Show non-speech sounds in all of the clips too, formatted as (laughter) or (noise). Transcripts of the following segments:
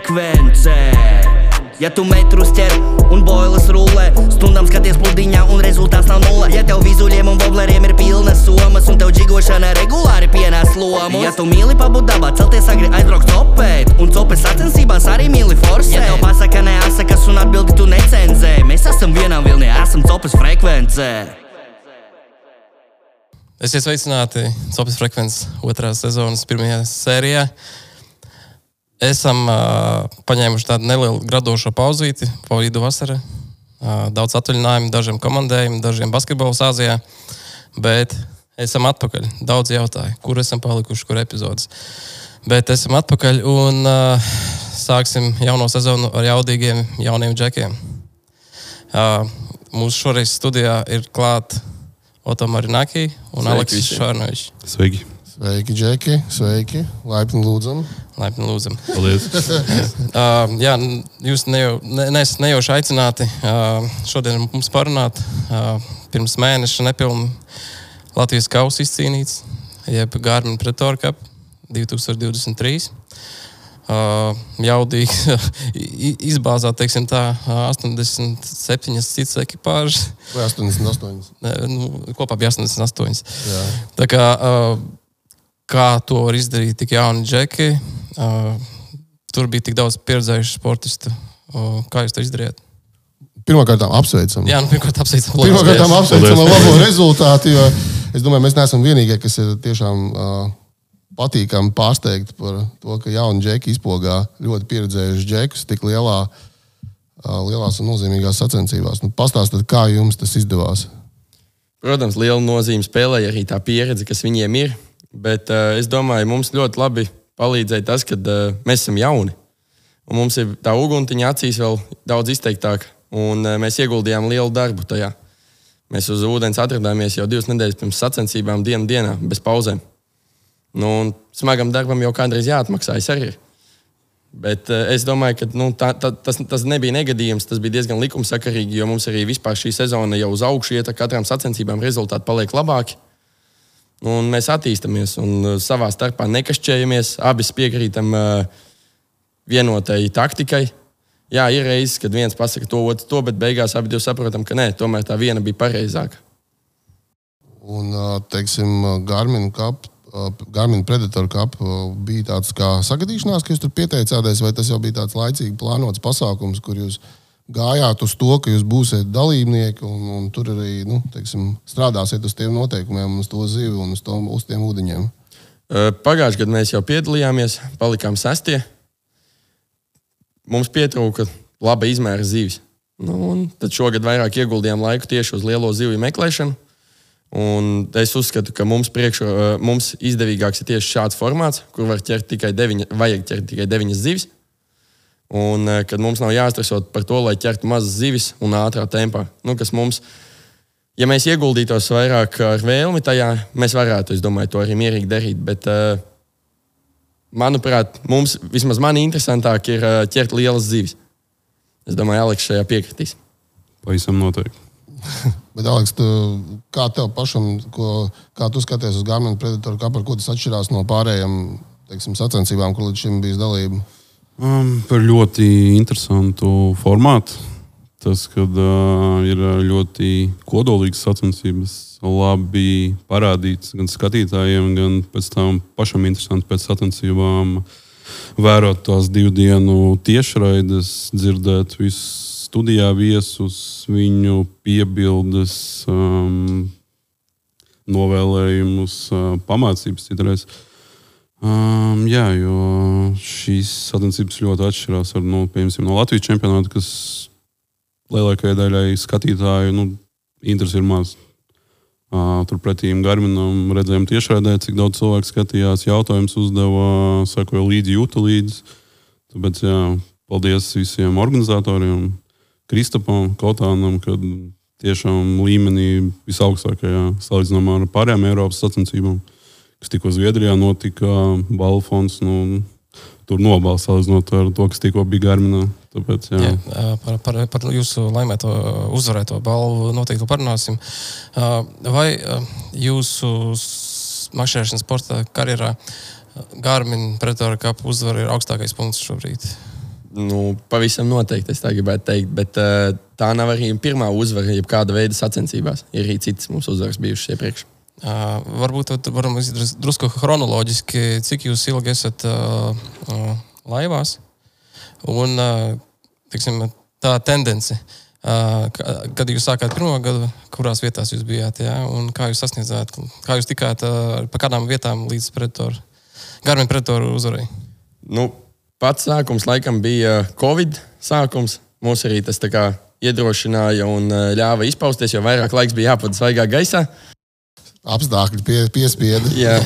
frekvence. Ja tu metrus ķer un boilas rullē, stundām skaties pludiņā un rezultāts nav nulle. Ja tev vizuļiem un bobleriem ir pilnas somas un tev džigošana regulāri pienāc lomu. Ja tu mīli pabūt dabā, celties agri aizbraukt copēt un copes sacensībās arī mīli forsēt. Ja tev pasaka neasakas un atbildi tu necenzē, mēs esam vienā vilnī, esam copes frekvencē. Esiet sveicināti Copijas frekvences otrās sezonas pirmajā sērijā. Esam uh, paņēmuši tādu nelielu gradošo pauzīti, pa vidu vasarā. Uh, daudz atvaļinājumu dažiem komandējumiem, dažiem basketbola sāzijā. Bet esam atpakaļ. Daudz jautāju, kur esam palikuši, kur epizodes. Bet esam atpakaļ un uh, sāksim jauno sezonu ar jaudīgiem jauniem džekiem. Uh, mūsu šoreiz studijā ir klāta Oto Marinaki un Aleksis Šārnovičs. Sveiki! Sveiki, Džeki! Sveiki! Laipni lūdzam! Laipni lūdzam. Paldies! uh, (laughs) jā, jūs nejau, ne, nesat nejauši aicināti uh, šodien mums parunāt. Uh, pirms mēneša nepilnu Latvijas kausa izcīnīts, jeb Gārmina Pretora Cup 2023. Uh, jaudīgi (laughs) izbāzāt, teiksim, tā 87 citas ekipāžas. Vai 88? Ne, nu, kopā bija 88. Jā. Tā kā, uh, kā to var izdarīt tik jauni džeki, uh, tur bija tik daudz pieredzējušu sportistu. Uh, kā jūs to izdarījāt? Pirmkārt, apsveicam. Jā, nu, pirmkārt, apsveicam. Pirmkārt, apsveicam ar labo rezultātu. jo Es domāju, mēs neesam vienīgie, kas ir tiešām uh, patīkami pārsteigti par to, ka jauni džeki izpogā ļoti pieredzējuši džekus tik lielā, uh, lielās un nozīmīgās sacensībās. Nu, pastāstiet, kā jums tas izdevās? Protams, liela nozīme spēlēja arī tā pieredze, kas viņiem ir. Bet uh, es domāju, mums ļoti labi palīdzēja tas, ka uh, mēs esam jauni. Un mums ir tā uguntiņa acīs vēl daudz izteiktāka. Un uh, mēs ieguldījām lielu darbu tajā. Mēs uz ūdens atradāmies jau divas nedēļas pirms sacensībām, dienu dienā, bez pauzēm. Nu, smagam darbam jau kādreiz jāatmaksājas arī. Bet uh, es domāju, ka nu, tā, tā, tas, tas nebija negadījums. Tas bija diezgan likumsakarīgi, jo mums arī vispār šī sezona jau uz augšu iet, ar katrām sacensībām rezultāti paliek labāki. Un mēs attīstāmies un uh, savā starpā nekašķējamies. Abi piekrītam uh, vienotai taktikai. Jā, ir reizes, kad viens pasakā to, otrs to, bet beigās abi saprotam, ka nē, tomēr tā viena bija pareizāka. Un, uh, teiksim, Garmin uh, Garmin Predator Cup uh, bija tāds kā sagadīšanās, ka jūs tur pieteicāties, vai tas jau bija tāds laicīgi plānots pasākums, kur jūs gājāt uz to, ka jūs būsiet dalībnieki un, un tur arī nu, teiksim, strādāsiet uz tiem noteikumiem, uz to zivi un uz, to, uz tiem ūdeņiem. Pagājušajā gadā mēs jau piedalījāmies, palikām sestie. Mums pietrūka laba izmēra zivis. Nu, tad šogad vairāk ieguldījām laiku tieši uz lielo zivju meklēšanu. Un es uzskatu, ka mums, priekšro, uh, mums izdevīgāks ir tieši šāds formāts, kur var ķert tikai deviņa, vajag ķert tikai deviņas zivis. Un uh, kad mums nav jāstresot par to, lai ķertu mazas zivis un ātrā tempā. Nu, kas mums, ja mēs ieguldītos vairāk ar vēlmi tajā, mēs varētu, es domāju, to arī mierīgi darīt. Bet, uh, manuprāt, mums vismaz man interesantāk ir uh, ķert lielas zivis. Es domāju, Aleks šajā piekritīs. Pavisam noteikti. (laughs) Bet, Aleks, tu, kā tev pašam, ko, kā tu skaties uz Garmin Predator Cup, ar ko tas atšķirās no pārējām teiksim, sacensībām, kur līdz šim bijis dalība? Um, par ļoti interesantu formātu. Tas, kad uh, ir ļoti kodolīgas sacensības, labi parādīts gan skatītājiem, gan pēc tam pašam interesanti pēc sacensībām vērot tās divu dienu tiešraides, dzirdēt visus studijā viesus, viņu piebildes, um, novēlējumus, uh, pamācības citreiz. Um, jā, jo šīs sacensības ļoti atšķirās ar, nu, piemēram, no Latvijas čempionāta, kas lielākajai daļai skatītāju nu, interesi ir maz. Uh, Turpretī Garminam redzējām tiešraidē, cik daudz cilvēku skatījās, jautājums uzdeva, sekoja līdzi, jūta līdzi. Tāpēc, jā, paldies visiem organizatoriem, Kristapam, Kotānam, kad tiešām līmenī visaugstākajā salīdzinājumā ar pārējām Eiropas sacensībām, kas tikko Zviedrijā notika, Balfons. Nu, Tur salīdzinot ar to, kas tikko bija Garminā. Tāpēc, jā. Jā, par, par, par jūsu laimēto, uzvarēto balvu noteikti parunāsim. Vai jūsu s- mašīnas sporta karjerā Gārmina pretora kapu uzvara ir augstākais punkts šobrīd? Nu, pavisam noteikti, es tā gribētu teikt. Bet uh, tā nav arī pirmā uzvara, jebkāda veida sacensībās. Ir arī citas mums uzvaras bijušas iepriekš. Uh, varbūt tad varam drusku chronoloģiski, cik jūs ilgi esat uh, uh, laivās. Un uh, tiksim, tā tendence, uh, kad jūs sākāt pirmo gadu, kurās vietās jūs bijāt, ja? un kā jūs sasniedzāt, kā jūs tikāt uh, pa kādām vietām līdz predatoru, Garmin predatoru uzvarai? Nu, pats sākums laikam bija Covid sākums. Mums arī tas kā, iedrošināja un ļāva izpausties, jo vairāk laiks bija jāpavada svaigā gaisā. Apstākļi pie, piespieda. (laughs) jā,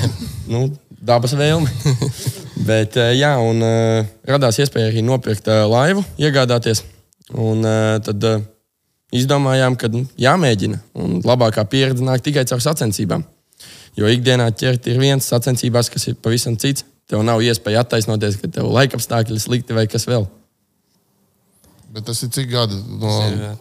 nu, dabas vēlme. (laughs) Bet, jā, un uh, radās iespēja arī nopirkt uh, laivu, iegādāties. Un uh, tad izdomājām, ka nu, jāmēģina. Un labākā pieredze nāk tikai caur sacensībām. Jo ikdienā ķert ir viens sacensībās, kas ir pavisam cits. Tev nav iespēja attaisnoties, ka tev laikapstākļi slikti vai kas vēl. Bet tas ir cik gadi? No,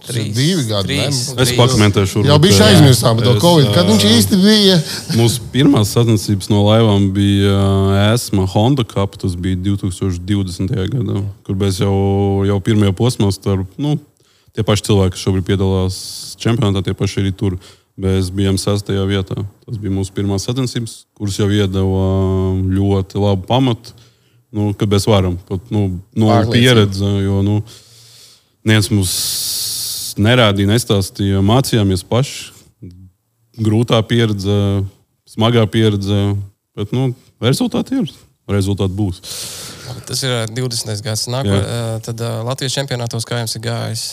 trīs, divi gadi. trīs. Es pakomentēšu. Jau bija aizmirstām par to Es, Covid. Kad viņš īsti bija? Mūsu pirmā sacensības no laivām bija ESMA Honda Cup. Tas bija 2020. gadā, kur mēs jau, jau pirmajā posmā starp nu, tie paši cilvēki, kas šobrīd piedalās čempionātā, tie paši arī tur. Mēs bijām sastajā vietā. Tas bija mūsu pirmā sacensības, kuras jau iedeva ļoti labu pamatu, nu, kad mēs varam pat nu, no pieredzes. Neviens mums nerādīja, nestāstīja, mācījāmies paši. Grūtā pieredze, smagā pieredze, bet nu, rezultāti ir. Rezultāti būs. Tas ir ā, 20. gads. Nākamā, tad ā, Latvijas čempionātos kā jums ir gājis?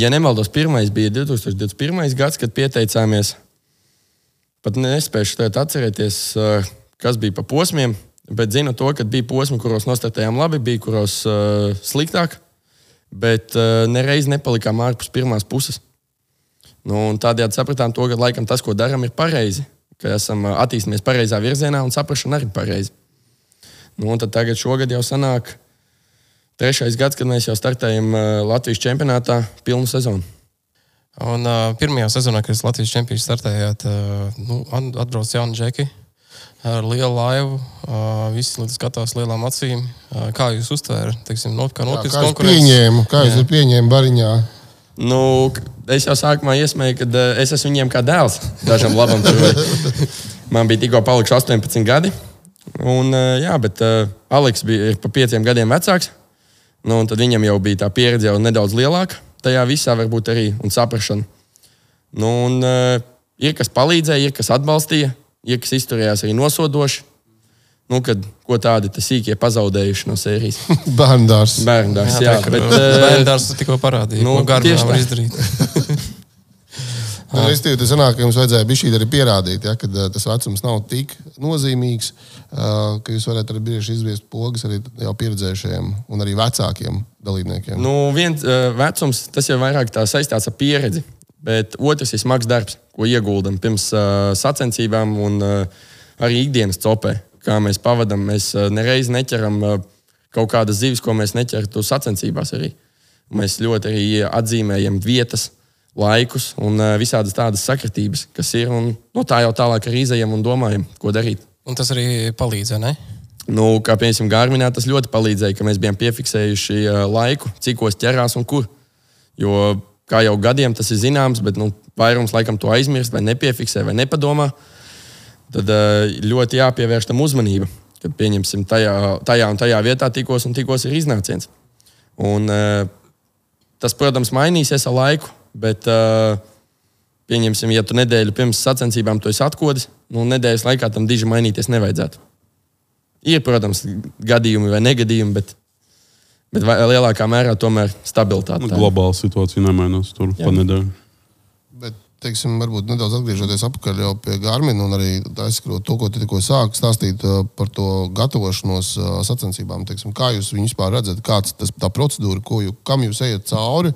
Ja nemaldos, pirmais bija 2021. gads, kad pieteicāmies. Pat nespēju šeit atcerēties, kas bija pa posmiem, bet zinu to, ka bija posmi, kuros nostājām labi, bija kuros uh, sliktāk, bet uh, nereiz nepalikām ārpus pirmās puses. Nu, tādējādi sapratām to, ka laikam tas, ko darām, ir pareizi, ka esam uh, attīstījušies pareizā virzienā un saprašana arī pareizi. Nu, tagad šogad jau sanāk trešais gads, kad mēs jau startējam uh, Latvijas čempionātā pilnu sezonu. Un, uh, pirmajā sezonā, kad jūs Latvijas čempionā startējāt, uh, nu, atbrauc jauni džeki ar lielu laivu. Uh, visi līdz skatās lielām acīm. Uh, kā jūs uztvērat? Teiksim, not, kā Kā nopietnas jūs konkurences? pieņēmu? Kā jūs pieņēmu Bariņā? Nu, es jau sākumā iesmēju, ka uh, es esmu viņiem kā dēls. Dažam labam bija. (laughs) Man bija tikko palikuši 18 gadi. Un, uh, jā, bet uh, Aleks bija pa pieciem gadiem vecāks. Nu, un tad viņam jau bija tā pieredze jau nedaudz lielāka. Tajā visā varbūt arī un saprāšana. Nu, un, uh, ir kas palīdzēja, ir kas atbalstīja, ir kas izturējās arī nosodoši. Nu, kad, ko tādi tas sīkie pazaudējuši no sērijas. (laughs) Bērndārs. Bērndārs, jā, Jā, tā, bet, uh, Bērndārs tikko parādīja, nu, ko tieši var izdarīt. (laughs) Nu, Restīvi, tas sanāk, ka jums vajadzēja bija šī arī pierādīt, ja, ka uh, tas vecums nav tik nozīmīgs, uh, ka jūs varat arī bieži izviest pogas arī jau pieredzējušajiem un arī vecākiem dalībniekiem. Nu, viens vecums, tas jau vairāk tā saistīts ar pieredzi, bet otrs ir smags darbs, ko ieguldam pirms uh, sacensībām un uh, arī ikdienas copē. Kā mēs pavadām, mēs uh, nereiz neķeram uh, kaut kādas zivis, ko mēs neķertu sacensībās. Arī. Mēs ļoti arī atzīmējam vietas, laikus un uh, visādas tādas sakritības, kas ir. Un, no tā jau tālāk arī izējām un domājam, ko darīt. Un tas arī palīdzēja, ne? Nu, kā piemēram, Gārminā tas ļoti palīdzēja, ka mēs bijām piefiksējuši ā, laiku, cikos ķerās un kur. Jo, kā jau gadiem tas ir zināms, bet nu, vairums laikam to aizmirst, vai nepiefiksē, vai nepadomā. Tad ā, ļoti jāpievērš tam uzmanība, kad pieņemsim tajā, tajā un tajā vietā tikos un tikos ir iznāciens. Un, ā, tas, protams, mainīsies ar laiku, bet ā, pieņemsim, ja tu nedēļu pirms sacensībām to esi atkodis, nu, nedēļas laikā tam diži mainīties nevajadzētu. Ir, protams, gadījumi vai negadījumi, bet, bet lielākā mērā tomēr stabilitāte. Nu, globāla situācija nemainās tur pa nedēļu. Bet, teiksim, varbūt nedaudz atgriežoties atpakaļ pie Gārmina un arī aizskrot to, ko tu tikko sāki stāstīt uh, par to gatavošanos uh, sacensībām. Teiksim, kā jūs viņu vispār redzat, kāda ir tā procedūra, ko jū, kam jūs ejat cauri,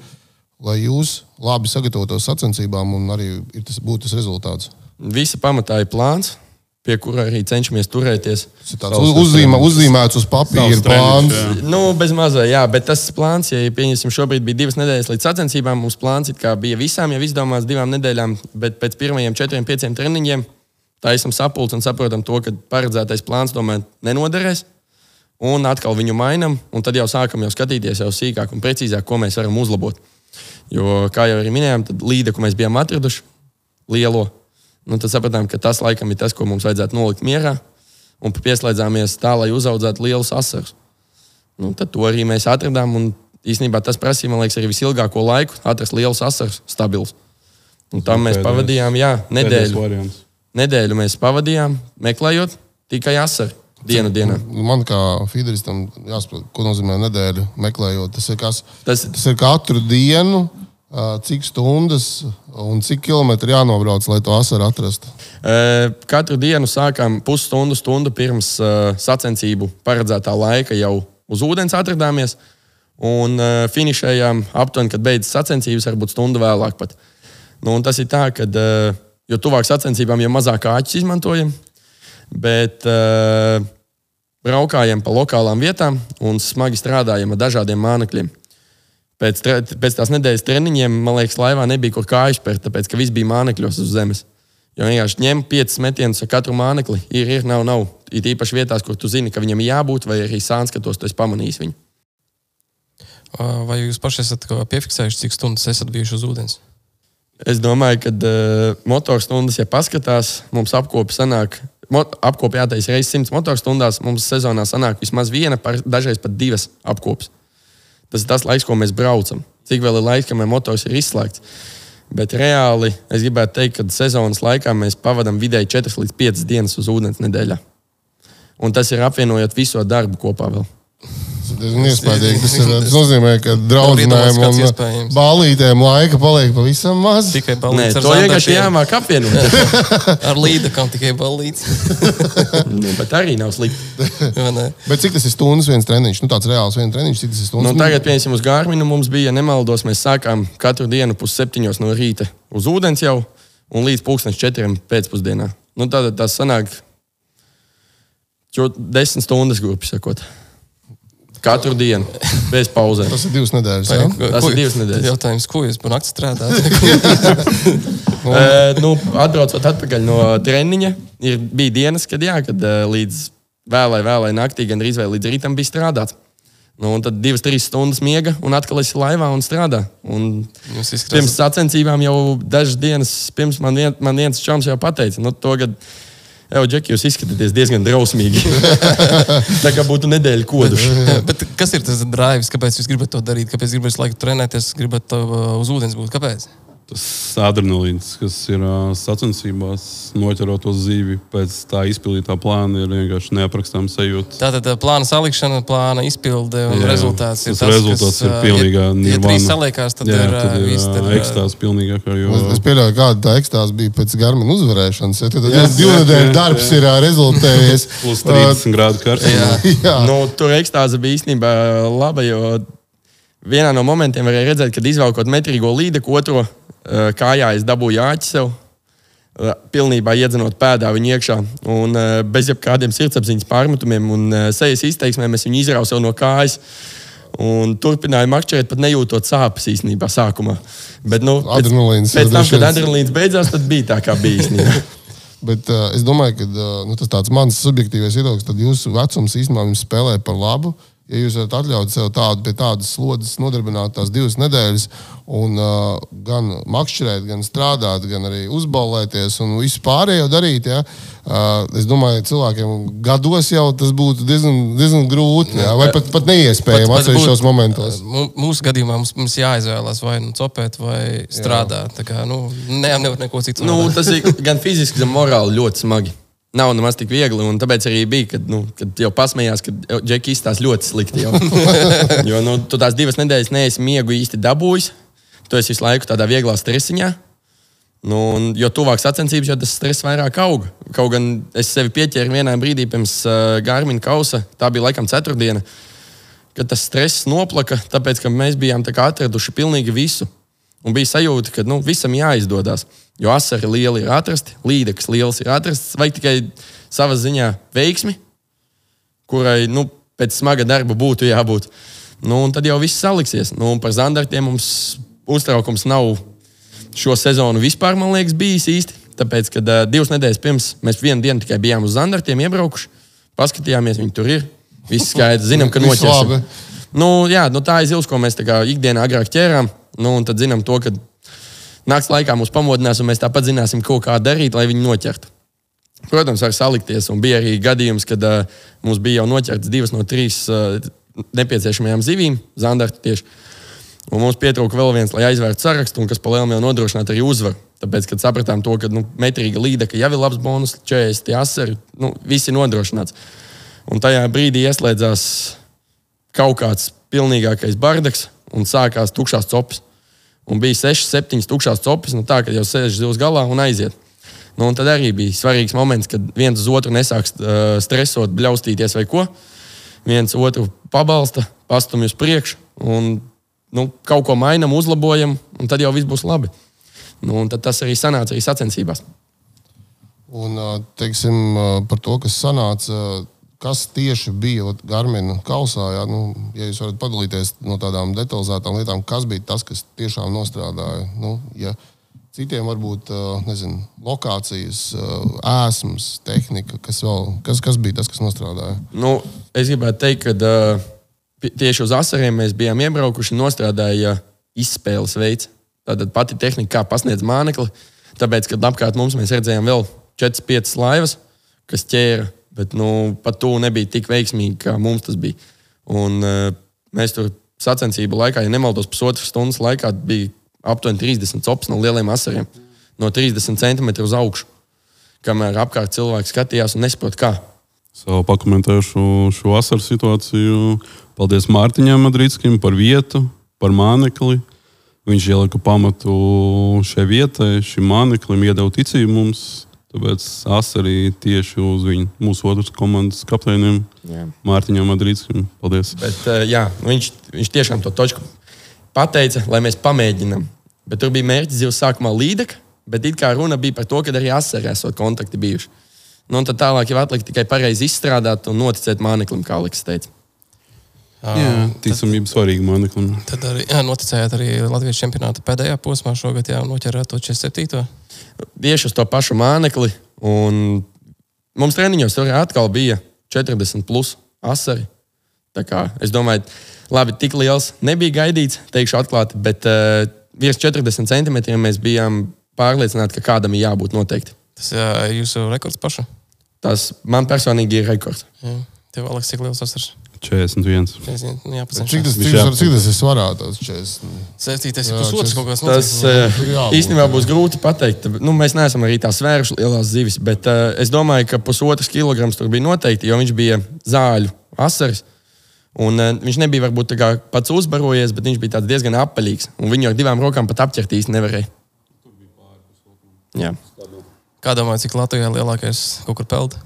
lai jūs labi sagatavotos sacensībām un arī ir tas, būtu tas rezultāts. Visa pamatā ir plāns, pie kura arī cenšamies turēties. Tas ir tāds uz- uzzīmē, uzzīmēts uz papīra plāns. jā. Nu, bez mazā, jā, bet tas plāns, ja pieņemsim, šobrīd bija divas nedēļas līdz sacensībām, mums plāns bija visām jau izdomāts divām nedēļām, bet pēc pirmajiem četriem, pieciem treniņiem tā esam sapulci un saprotam to, ka paredzētais plāns tomēr nenoderēs. un atkal viņu mainām, un tad jau sākam jau skatīties jau sīkāk un precīzāk, ko mēs varam uzlabot. Jo, kā jau arī minējām, tad līde, ko mēs bijām atraduši, lielo, nu, tad sapratām, ka tas laikam ir tas, ko mums vajadzētu nolikt mierā, un pieslēdzāmies tā, lai uzaudzētu lielus asarus. Nu, tad to arī mēs atradām, un īstenībā tas prasīja, man liekas, arī visilgāko laiku atrast lielus asarus, stabilus. Un tam mēs Pēdējais- pavadījām, jā, nedēļu. Nedēļu mēs pavadījām, meklējot tikai asaru dienu dienā. Man kā feederistam jāsaprot, ko nozīmē nedēļa meklējot. Tas ir, kas, Tas- tas ir katru dienu, cik stundas un cik kilometri jānobrauc, lai to asaru atrastu. Katru dienu sākām pusstundu, stundu pirms sacensību paredzētā laika jau uz ūdens atradāmies. Un finišējām aptuveni, kad beidzas sacensības, varbūt stundu vēlāk. Pat. Nu, tas ir tā, ka jo tuvāk sacensībām, jo mazāk āķis izmantojam. Bet braukājam pa lokālām vietām un smagi strādājam ar dažādiem mānekļiem. Pēc, tre, pēc tās nedēļas treniņiem, man liekas, laivā nebija kur kājas spērt, tāpēc ka viss bija mānekļos uz zemes. Jo vienkārši ņem piecus metienus ar katru mānekli. Ir, ir, nav, nav. Ir īpaši vietās, kur tu zini, ka viņam jābūt, vai arī sāns, ka tos tu esi pamanījis viņu. Vai jūs paši esat kā piefiksējuši, cik stundas esat bijuši uz ūdens? Es domāju, ka uh, motorstundas, ja paskatās, mums apkopi sanāk. Mot, apkopi jātaisa reizes simts motorstundās. Mums sezonā sanāk vismaz viena, par, dažreiz pat divas apkopes. Tas ir tas laiks, ko mēs braucam. Cik vēl ir laiks, kamēr motors ir izslēgts. Bet reāli es gribētu teikt, ka sezonas laikā mēs pavadām vidēji 4 līdz 5 dienas uz ūdens nedēļā. Un tas ir apvienojot visu darbu kopā vēl. Tas ir diezgan iespaidīgi. Tas, ir, tas (laughs) nozīmē, ka draudzenēm un ballītēm laika paliek pavisam maz. Tikai Nē, balīts to vienkārši jāmāk apvienot. (laughs) Ar līdakam tikai balīts. (laughs) nu, bet arī nav slikti. Bet cik tas ir stundas viens treniņš? Nu, tāds reāls viens treniņš, cik tas ir stundas? Nu, tagad, piemēram, uz Gārminu mums bija, ja nemaldos, mēs sākām katru dienu pusseptiņos no rīta uz ūdens jau un līdz pulkstenes četriem pēcpusdienā. Nu, tad tas sanāk čo- desmit stundas, grupi sakot. Katru dienu, bez pauzēm. Tas ir divas nedēļas. Vai- Ja? Tas ko- ir divas nedēļas. Jautājums, ko jūs par nakti strādājat? Uh, (laughs) (laughs) nu, atbraucot atpakaļ no treniņa, ir, bija dienas, kad, jā, kad uh, līdz vēlai, vēlai naktī, gan arī līdz rītam bija strādāts. Nu, un tad divas, trīs stundas miega, un atkal esi laivā un strādā. Un pirms sacensībām jau dažas dienas pirms man, vien, man viens čoms jau pateica, nu, to gadu. Jau, Džeki, jūs izskatāties diezgan drausmīgi. (laughs) Tā kā būtu nedēļa koduši. (laughs) Bet kas ir tas drives, kāpēc jūs gribat to darīt? Kāpēc gribat visu laiku trenēties, gribat uh, uz ūdens būt? Kāpēc? Tas adrenalīns, kas ir sacensībās, noķerot to zīvi pēc tā izpildītā plāna, ir vienkārši neaprakstāms sajūta. Tātad uh, plāna salikšana, plāna izpilde un Jā, rezultāts ir tas tas, rezultāts ir uh, pilnīgā Ja, ja nirvana. trīs saliekās, tad Jā, ir, tad ir viss. tad, uh, ekstāze pilnīgākā. Jo, Es, es pieļauju, kāda tā ekstāze bija pēc Garmin uzvarēšanas. Ja, tad Jā, divu jā, nedēļu jā, darbs jā. ir rezultējies. plus 30 grādu karstumā. (laughs) Jā, Nu, tur ekstāze bija īstenībā laba, jo vienā no momentiem varēja redzēt, kad izvelkot metrīgo līdeku otro eh, kājā, es dabūju āķi sev. eh, Pilnībā iedzenot pēdā viņu iekšā, un eh, bez jebkādiem sirdsapziņas pārmetumiem un sejas izteiksmēm es viņu izrausu no kājas. Un turpināju makšķerēt, pat nejūtot sāpes īstenībā sākumā. Bet, nu, pēc, Adrenalīns pēc tam, kad adrenalīns beidzās, tad bija tā, kā bija īstenībā. (laughs) (laughs) Bet uh, es domāju, ka uh, nu, tas tāds mans subjektīvais viedoklis, tad jūsu vecums īstenībā jums spēlē par labu. Ja jūs varat atļaut sev tādu, pie tādas slodzes nodarbināt tās divas nedēļas, un uh, gan makšķerēt, gan strādāt, gan arī uzballēties un visu pārējo darīt, ja, uh, es domāju, ka cilvēkiem gados jau tas būtu diezgan, diezgan grūti, ja, vai pat, pat neiespējami atsevišķos momentos. Mūsu gadījumā mums, mums jāizvēlās vai nu copēt, vai strādāt. Tā kā, nu, ne, nevar neko citu. Nu, tas ir gan fiziski, gan morāli ļoti smagi. Nav nemaz tik viegli, un tāpēc arī bija, kad, nu, kad jau pasmējās, ka Džeki izstāsta ļoti slikti. (laughs) Jo nu, tu tās divas nedēļas neesi miegu īsti dabūjis. Tu esi visu laiku tādā vieglā stresiņā. Nu, un, jo tuvāk sacensības, jo tas stress vairāk aug. Kaut gan es sevi pieķēru vienā brīdī pirms uh, Gārmina kausa, tā bija laikam ceturtdiena, kad tas stress noplaka, tāpēc ka mēs bijām tā atraduši pilnīgi visu. Un bija sajūta, ka nu, visam jāizdodas. Jo asari lieli ir atrasti, līdeklis liels ir atrasts, vajag tikai savā ziņā veiksmi, kurai nu, pēc smaga darba būtu jābūt. Nu, tad jau viss saliksies. Nu, par zandartiem mums uztraukums nav šo sezonu vispār, man liekas, bijis īsti. Tāpēc, kad uh, divas nedēļas pirms mēs vienu dienu tikai bijām uz zandartiem iebraukuši, paskatījāmies, viņi tur ir. Viss skaidrs, zinām, ka noķersim. Nu, jā, nu, tā ir zivs, ko mēs ikdienā agrāk ķērām. Nu, un tad zinām to, ka naktas laikā mūs pamodinās, un mēs tāpat zināsim, ko kā darīt, lai viņi noķertu. Protams, var salikties, un bija arī gadījums, kad uh, mums bija jau noķertas divas no trīs uh, nepieciešamajām zivīm, zandarta tieši. Un mums pietrūka vēl viens, lai aizvērtu sarakstu, un kas palielam jau nodrošinātu arī uzvaru. Tāpēc, kad sapratām to, ka nu, metrīga līdeka jau ir labs bonus, 40 asari, nu, viss ir nodrošināts. Un tajā brīdī ieslēdzās kaut kāds pilnīgākais bardaks un sākās tukšās copas. Un bija 6, 7 tukšās copas, nu tā, ka jau sēž zivs galā un aiziet. Nu, un tad arī bija svarīgs moments, kad viens uz otru nesāks uh, stresot, bļaustīties vai ko. Viens otru pabalsta, pastumj uz priekšu un nu, kaut ko mainām, uzlabojam, un tad jau viss būs labi. Nu, tas arī sanāca arī sacensībās. Un teiksim, par to, kas sanāca, kas tieši bija Garmina kausā. Jā, nu, ja jūs varat padalīties no tādām detalizētām lietām, kas bija tas, kas tiešām nostrādāja. Nu, ja citiem varbūt nezinu, lokācijas, ēsmas, tehnika, kas, vēl, kas, kas bija tas, kas nostrādāja. Nu, es gribētu teikt, ka tieši uz asariem mēs bijām iebraukuši un nostrādāja izspēles veids. Tātad pati tehnika, kā pasniedz mānekli. Tāpēc, kad apkārt mums mēs redzējām vēl 4-5 laivas, kas ķēra, bet nu, pat tu nebija tik veiksmīgi, kā mums tas bija. Un, uh, mēs tur sacensību laikā, ja nemaldos, pusotras stundas laikā bija aptuveni 30 cops no lieliem asariem. No 30 centimetriem uz augšu. Kamēr apkārt cilvēki skatījās un nesaprot, kā. Savu pakomentēšu šo vasaru situāciju. Paldies Mārtiņam Madrīdskim par vietu, par mānekli. Viņš ielika pamatu šai vietai, šim māneklim, iedeva ticību mums. Tāpēc es arī tieši uz viņu, mūsu otras komandas kapteinim, Jā. Mārtiņam Madrīdskim. Paldies! Bet, uh, jā, nu viņš, viņš tiešām to točku pateica, lai mēs pamēģinām. Bet tur bija mērķis jau sākumā līdeka, bet it kā runa bija par to, ka arī asarē esot kontakti bijuši. Nu, un tad tālāk jau atlika tikai pareizi izstrādāt un noticēt māneklim, kā Aleks teica. Jā, ticamība svarīga monēta. Tad arī jā, noticējāt arī Latvijas čempionāta pēdējā posmā šogad, jau noķerot to 47. Tieši uz to pašu monētu. Mums treniņos arī atkal bija 40 plus asari. Es domāju, labi, tik liels nebija gaidīts, teikšu atklāti, bet uh, virs 40 centimetriem mēs bijām pārliecināti, ka kādam ir jābūt noteikti. Tas ir uh, jūsu rekords paša? Tas man personīgi ir rekords. Jā. Tev, Aleks, cik liels asars? 41. 41 jā, cik tas ir? Cik tas ir svarā? Tas 47. Tas ir pusotrs kaut kas tāds. Tas eh, īstenībā būs grūti pateikt. Nu, mēs neesam arī tā svēruši lielās zivis, bet uh, es domāju, ka pusotrs kilograms tur bija noteikti, jo viņš bija zāļu asars. Un, uh, viņš nebija varbūt pats uzbarojies, bet viņš bija diezgan apaļīgs. Viņu ar divām rokām pat apķert īsti nevarēja. Tur bija pāris. Kā domājat, cik Latvijā lielākais kaut kur peldi?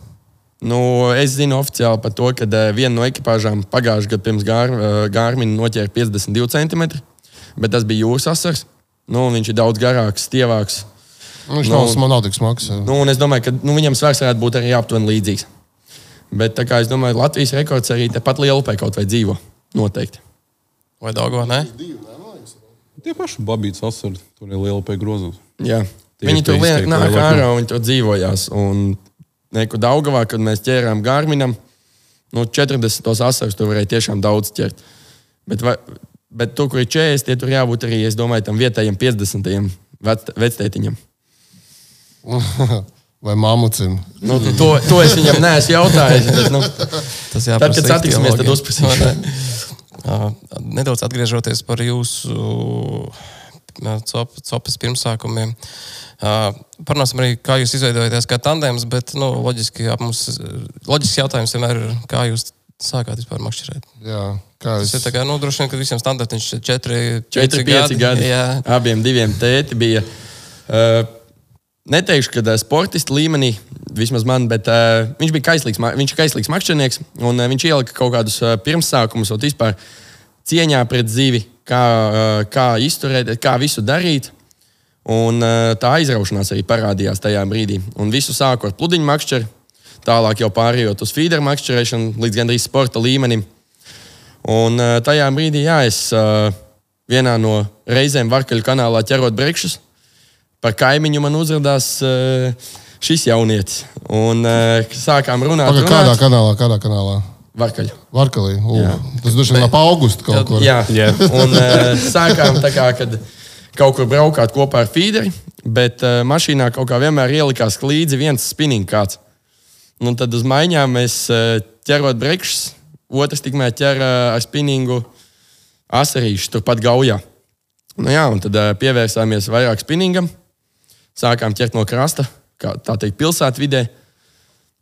Nu, es zinu oficiāli par to, ka uh, viena no ekipāžām pagājušajā gadā pirms gār, uh, Gārmina noķēra 52 cm, bet tas bija jūras asars. Nu, un viņš ir daudz garāks, stievāks. Nu, Viņš Nu, nav, man nav tik smags. Nu, un es domāju, ka nu, viņam svars varētu būt arī aptuveni līdzīgs. Bet tā kā es domāju, Latvijas rekords arī tepat Lielupē kaut vai dzīvo. Noteikti. Vai Dāngā? Nē, Tie paši babītas asari, tur ir liela pie grozos. Jā. Tie Viņi tur izteikti nāk ārā un viņi tur dzīvojās. Un neko Daugavā, kad mēs ķērām Gārminam, nu, 40 asarus tur varēja tiešām daudz ķert. Bet, vai, bet tur, kur ir 40, tie tur jābūt arī, es domāju, tam vietējiem 50. vec- vectētiņam. (laughs) Vai mamucim? Nu, to, to es viņam neesmu jautājis. Bet, nu, (laughs) tas Tad, kad satiksimies, tad uzprasīšu. (laughs) Uh, Nedaudz atgriežoties par jūsu uh, cop, copas pirmsākumiem. Parunāsim arī, kā jūs izveidojaties kā tandēms, bet nu, loģiski, ap mums, loģisks jautājums vienmēr ir, kā jūs sākāt vispār makšķerēt. Jā, kā Tas es ir tā kā nodrošina, ka visiem standartiem ir 4, 4, 5 gadi. Jā, Abiem diviem tēti bija. Uh, neteikšu, ka sportistu līmenī, vismaz man, bet uh, viņš bija kaislīgs, viņš ir kaislīgs makšķernieks, un uh, viņš ielika kaut kādus uh, pirmsākumus, un vispār cieņā pret zivi, kā, kā izturēt, kā visu darīt. Un tā aizraušanās arī parādījās tajā brīdī. Un visu sāku ar pludiņu makšķeri, tālāk jau pārējot uz feederu makšķerēšanu līdz gandrīz sporta līmenim. Un tajā brīdī, jā, es vienā no reizēm Varkaļu kanālā ķerot brekšus, par kaimiņu man uzrādījās uh, šis jaunietis. Un sākām runāt, Paga, kādā runāt. kanālā? Kādā kanālā? U, Jā. Tas droši vien ap augustu kaut kur. Jā, un uh, sākām tā kā, kad kaut kur braukāt kopā ar feederi, bet uh, mašīnā kaut kā vienmēr ielikās līdzi viens spinning kāds. Un tad uz maiņām mēs uh, ķerot brekšus, otrs tikmēr ķer uh, ar spinningu asarīšu turpat gaujā. Nu, jā, un tad uh, pievērsāmies vairāk spinningam, sākām ķert no krasta, kā tā teikt, pilsētvidē.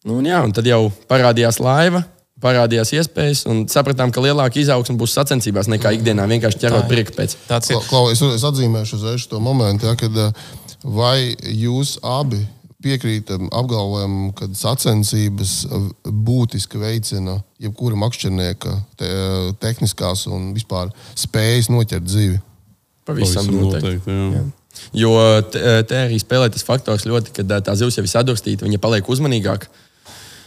Nu, un jā, un tad jau parādījās laiva, parādījās iespējas, un sapratām, ka lielāka izaugsme būs sacensībās nekā ikdienā vienkārši ķerot prieku pēc. Tāds ir. Klau, Klau, es, atzīmēšu uzreiz šo momentu, ja, kad eh, vai jūs abi piekrītam apgalvojumam, ka sacensības eh, būtiski veicina jebkura makšķernieka te, eh, tehniskās un vispār spējas noķert dzīvi. Pavisam Pavisam noteikti. noteikti, jā. Jo te, te arī spēlē tas faktors ļoti, kad tā zivs jau ir sadurstīta, viņa paliek uzmanīgāka.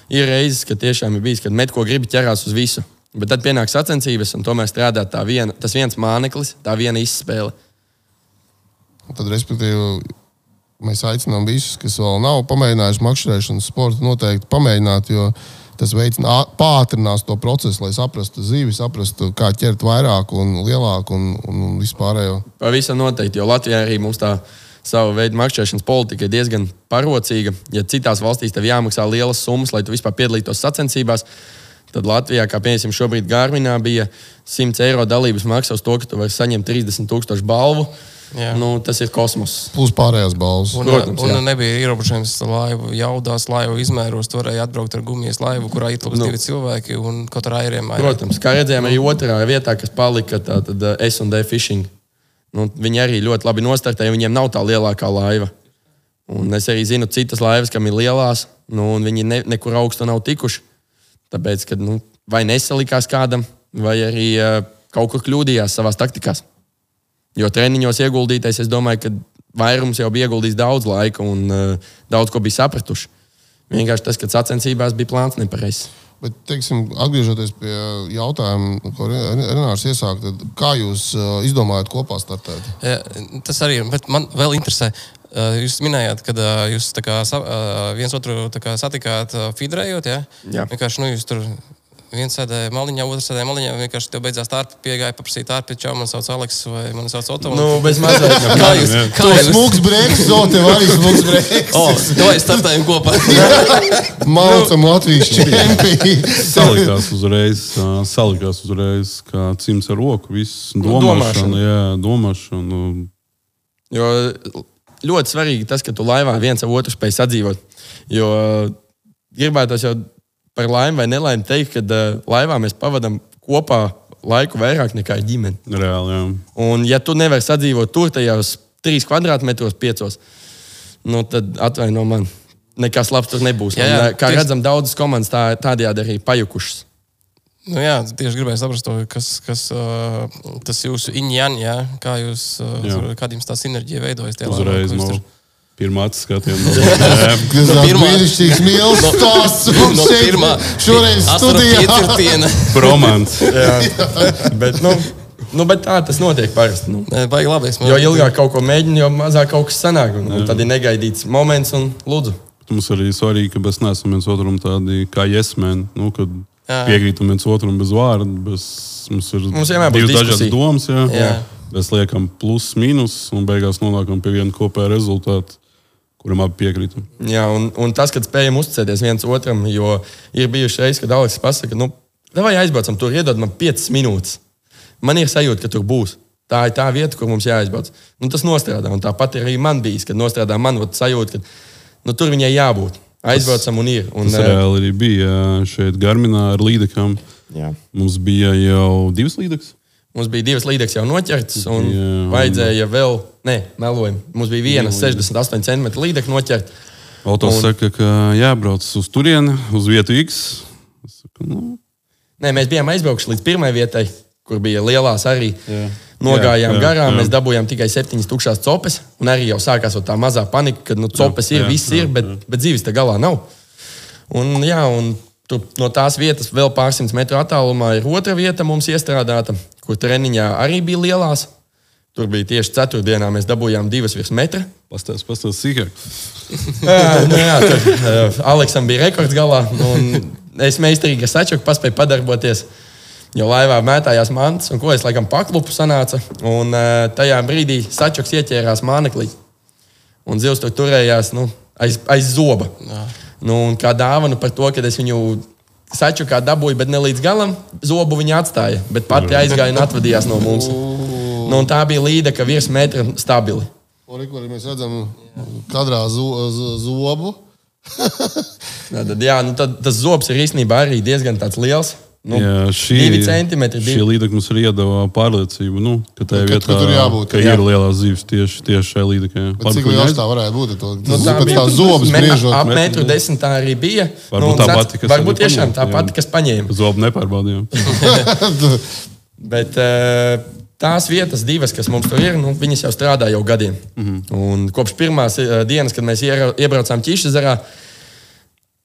Ir reizes, kad tiešām ir bijis, kad met ko gribi ķerās uz visu. Bet tad pienāk sacensības, un tomēr strādā tā viena, tas viens māneklis, tā viena izspēle. Tad, respektīvi, mēs aicinām visus, kas vēl nav pamēģinājuši makšķerēšanas sportu, noteikti pamēģināt, jo tas veicina, pātrinās to procesu, lai saprastu zivi, saprastu, kā ķert vairāk un lielāk un, un, vispārējo. Pavisam noteikti, jo Latvijā arī mums tā sava veida makšķerēšanas politika ir diezgan parocīga. Ja citās valstīs tev jāmaksā lielas summas, lai tu vispār piedalītos sacensībās, tad Latvijā, kā piemēram šobrīd Gārminā, bija 100 eiro dalības maksa uz to, ka tu vari saņemt 30 tūkstošu balvu. Jā. Nu, tas ir kosmos. Plus pārējās balvas. Un, Protams, un jā. nebija ierobežojums laivu jaudās, laivu izmēros. Tur varēja atbraukt ar gumijas laivu, kurā ietilpst Nu. divi cilvēki un kaut ar airiem. Protams, kā redzējām, arī otrā vietā, kas palika, tā tad uh, S&D fishing. Nu, viņi arī ļoti labi nostartēja, viņiem nav tā lielākā laiva. Un es arī zinu citas laivas, kam ir lielās, nu, un viņi ne, nekur augstu nav tikuši. Tāpēc, kad nu, vai nesalikās kādam, vai arī uh, kaut kur kļūdījās savā taktikās. Jo treniņos ieguldītais, es domāju, ka vairums jau bija ieguldījis daudz laika un uh, daudz ko bija sapratuši. Vienkārši tas, ka sacensībās bija plāns nepareizs. Bet, teiksim, atgriežoties pie jautājuma, ko Ren- Renārs iesāka, tad kā jūs uh, izdomājat kopā startēt? Jā, tas arī man vēl interesē. uh, Jūs minējāt, ka uh, jūs tā kā, viens otru tā kā satikāt fidrējot. Ja? Jā. Vienkārši nu, jūs tur viens sēdēja maliņā, otrs sēdēja maliņā. Vienkārši tev beidzās tā, piegāja paprasīt ārpus, čau, man sauc Aleks vai man sauc Oto. Nu, bez mazliet. (laughs) kā jūs? Kā Tā jūs? smūgs brīvs, zo tev arī smūgs brīvs. O, vai startējam kopā? (laughs) Mācām Latvijas čempionu. Salikās uzreiz, salikās uzreiz, kā cimds ar roku. Viss domāšana, domāšana. jā, domāšana. Jo ļoti svarīgi tas, ka tu laivā viens ar otru spēj sadzīvot. Jo gribētos jau par laimi vai nelaimi teikt, ka uh, laivā mēs pavadām kopā laiku vairāk nekā ģimene. Reāli, jā. Un, ja tu nevari sadzīvot tur, tajos trīs kvadrātmetros, piecos, nu, tad atvaino man. Nekas labs tur nebūs. Jā, Un, jā, ā, kā tieši- redzam, daudzas komandas tā, tādējādi arī pajukušas. Nu, jā, tieši gribēju saprast, to, kas, kas uh, tas jūsu injāns, jā, kā jūs, uh, Jā. kāda jums tā sinerģija veidojas. Uzreiz laikā, no pirmā (laughs) ir pirmā- brīnišķīgs mīlestības (laughs) stāsts. mums No šeit, pirmā šoreiz studijā. (laughs) Romāns. Bet, nu, nu, bet tā tas notiek parasti. Nu. Baigi labi. Jo ilgāk kaut ko mēģini, jo mazāk kaut kas sanāk. Un, un tad ir negaidīts moments, un lūdzu. Mums arī svarīgi, ka mēs neesam viens otram tādi kā jesmeni. Nu, kad piekrītam viens otram bez vārda. Bez, mums ir Mums divas dažādas domas. Jā. Jā. Mēs liekam plus, mīnus, un beigās nonākam pie viena kopēja rezultāta, kuram abi piekrītam. Jā, un, un tas, kad spējam uzticēties viens otram, jo ir bijuši reizes, kad Aleks pasakā, nu, vai aizbraucam tur, iedod man 5 minūtes. Man ir sajūta, ka tur būs. Tā ir tā vieta, kur mums jāaizbrauc. Nu, tas nostrādā. Un tāpat arī man bijis, kad nostrādā man sajūta, ka nu, tur viņai jābūt. Aizbraucam un ir. Un, Tas eh, reāli arī bija šeit Garminā ar līdekām. jā. Mums bija jau divas līdekas. Mums bija divas līnijas jau noķertas, un Jā, vajadzēja vēl, ne, melojam. Mums bija viena 68 cm līnija noķerta. Autos Un- saka, ka jābrauc uz turieni, uz vietu X. Saku, nu, Nē, mēs bijām aizbraukuši līdz pirmajai vietai, kur bija lielās arī. Jā. Nogājām Jā, jā, garām, jā. mēs dabūjām tikai septiņas tukšās copes. Un arī jau sākās tā mazā panika, ka nu, copes Jā, ir, jā, viss jā, ir, bet, bet dzīves te galā nav. Un, jā, un tur no tās vietas vēl pārsimt metru attālumā ir otra vieta mums iestrādāta, kur treniņā arī bija lielās. Tur bija tieši ceturtdienā, mēs dabūjām divas virs metra. pastāst, pastāst sīkāk. (laughs) Jā, nu jā, tur uh, Aleksam bija rekords galā. Es meistarīgi ar sačuku paspēju padarboties. Jo laivā mētājās mantas, un ko es laikam paklupu sanāca. Un uh, tajā brīdī sačuks ieķērās māneklī. Un zivs tur turējās nu, aiz, aiz zoba. Nu, un kā dāvana par to, ka es viņu sačukā dabūju, bet ne līdz galam zobu viņa atstāja. Bet pati aizgāja un atvadījās no mums. Nu, un tā bija līde, ka virs metra stabili. Kur mēs redzam kadrā zo, zo, zobu. (laughs) Tad, jā, nu, tad, tas zobs ir īstenībā arī diezgan liels. Nu, Jā, šī, divi centimetri. šī Divi. līnija mums arī iedeva pārliecību, nu, ka tā vietā, ka tur jābūt, ka jā. ir lielās zivs tieši, tieši šajā līnijā. Bet Cik liels tā varētu būt? To, Nu, tā pēc bija tā zobus me- griežot. Ap metru desmit tā arī bija. Varbūt un tā pati, kas Varbūt tiešām tā paņēma, pati, kas paņēma. Zobu nepārbaudījām. (laughs) Bet eh, tās vietas, divas, kas mums tur ir, nu, viņas jau strādā jau gadiem. Mm Mhm. -hmm. Un kopš pirmās eh, dienas, kad mēs iebraucām Ķīšezerā,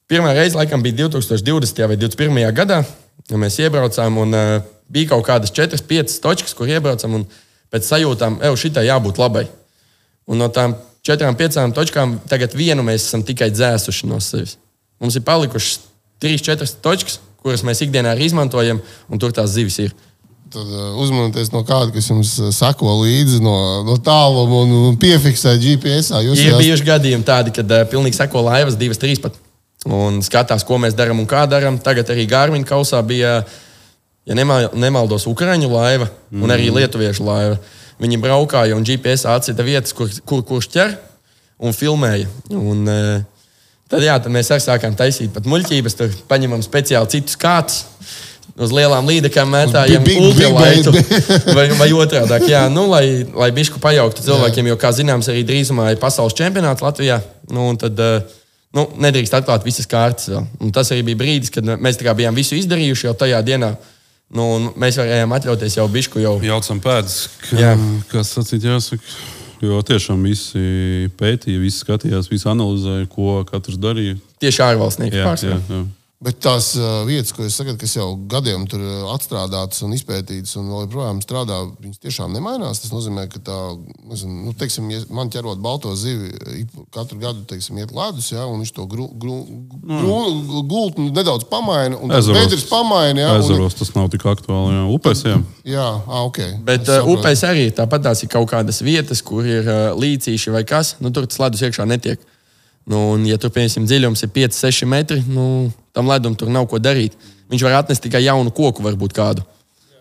pirmā reize laikam bija 2020. vai 2021. gadā, kad mēs iebraucām. Un, uh, bija kaut kādas 4, 5 točkas, kur iebraucam, un pēc sajūtām, ej, šitai jābūt labai. Un no tām 4, 5 točkām tagad vienu mēs esam tikai dzēsuši no sevis. Mums ir palikušas 3, 4 točkas, kuras mēs ikdienā arī izmantojam, un tur tās zivis ir. Tad uh, uzmanieties no kāda, kas jums uh, sako līdzi no, no tāluma un, un piefiksē GPS. Ir jau bijuši gadījumi tādi, kad uh, pilnīgi seko laivas, divas, trīs pat. Un skatās, ko mēs darām un kā darām. Tagad arī Gārmiņa kausā bija, ja nemal, nemaldos, Ukrāņu laiva mm. un arī Lietuviešu laiva. Viņi braukāja un GPS atsita vietas, kur, kur kurš ķer un filmēja. Un, uh, tad, jā, tad mēs arī sākām taisīt pat muļķības, tur paņemam speciāli citus kātus. Uz lielām Big- big- ultralaitu. (laughs) vai, vai otrādi, jā, nu, lai, lai bišku pajauktu cilvēkiem, jo, kā zināms, arī drīzumā ir pasaules čempionāts Latvijā. Nu, un tad, eh, nu, nedrīkst atklāt visas kārtas. tas arī bija brīdis, kad mēs bijām visu izdarījuši jau tajā dienā. Nu, mēs varējām atļauties jau bišku jau. Jaucam pēdas, ka, Jā. kas sacīt jāsaka. Jo tiešām visi pētīja, visi skatījās, visi analizēja, ko katrs darīja. Tieši ārvalstnieki jā. Bet tās uh, vietas, ko jūs sakat, kas jau gadiem tur atstrādātas un izpētītas, un vēl joprojām strādā, viņas tiešām nemainās. Tas nozīmē, ka tā, nezinu, nu, teiksim, ja man ķerot balto zivi, katru gadu teiksim, iet ledus, ja, un viņš to gru, gru, gru, gultni nedaudz pamaina, un Ezeros. pamaina. Ja, un, Ezeros tas nav tik aktuāli. Jā. Upēs, jā. jā, ah, ok. Bet Es uh, upēs arī tāpat tās ir kaut kādas vietas, kur ir uh, līcīši vai kas. Nu, tur tas ledus iekšā netiek. Nu, un, ja tur, piemēram, dziļums ir 5, 6 metri, nu, tam ledum tur nav ko darīt. Viņš var atnest tikai jaunu koku, varbūt kādu,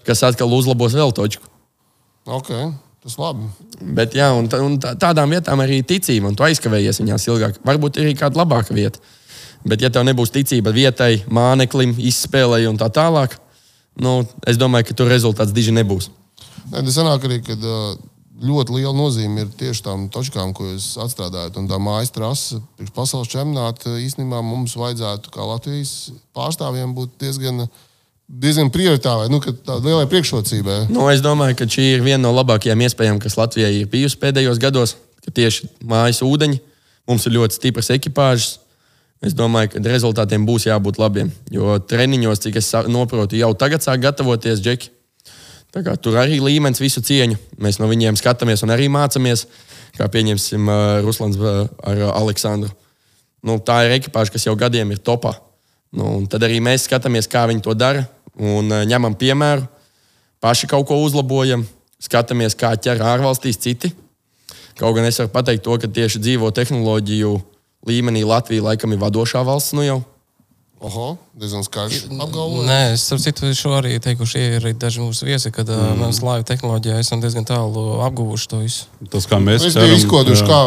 kas atkal uzlabos vēl točku. Ok, tas labi. Bet, jā, un, un tā- tādām vietām arī ticība, un tu aizkavējies viņās ilgāk. Varbūt ir arī kāda labāka vieta. Bet, ja tev nebūs ticība vietai, māneklim, izspēlēji un tā tālāk, nu, es domāju, ka tur rezultāts diži nebūs. Nē, tas sanāk arī, ka ā, ļoti liela nozīme ir tieši tām točkām, ko jūs atstrādājat. Un tā mājas trase priekš pasaules čempionāta īstenībā mums vajadzētu, kā Latvijas pārstāvjiem, būt diezgan, diezgan prioritārai, nu, ka tā lielai priekšrocībai. Nu, es domāju, ka šī ir viena no labākajām iespējām, kas Latvijai ir bijusi pēdējos gados. Tieši mājas ūdeņi, mums ir ļoti stipras ekipāžas. Es domāju, ka rezultātiem būs jābūt labiem. Jo treniņos, cik es sa- saprotu, jau tagad sāk gatavoties džeki. Tur arī līmenis visu cieņu. Mēs no viņiem skatāmies un arī mācāmies. Kā pieņemsim uh, Ruslans ar Aleksandru. Nu, tā ir ekipāža, kas jau gadiem ir topā. Nu, tad arī mēs skatāmies, kā viņi to dara un uh, ņemam piemēru paši kaut ko uzlabojam, skatāmies, kā ķer ārvalstīs citi. Kaut gan es varu pateikt to, ka tieši dzīvo tehnoloģiju līmenī Latvija laikam ir vadošā valsts nu jau. Oho, diezgan skaidrs apgalvojums. Nē, es ar citu šo arī teikuši, ir daži mūsu viesi, kad mm. mēs laivu tehnoloģijā esam diezgan tālu apguvuši to visu. Tas, kā mēs Es biju izkoduši, kā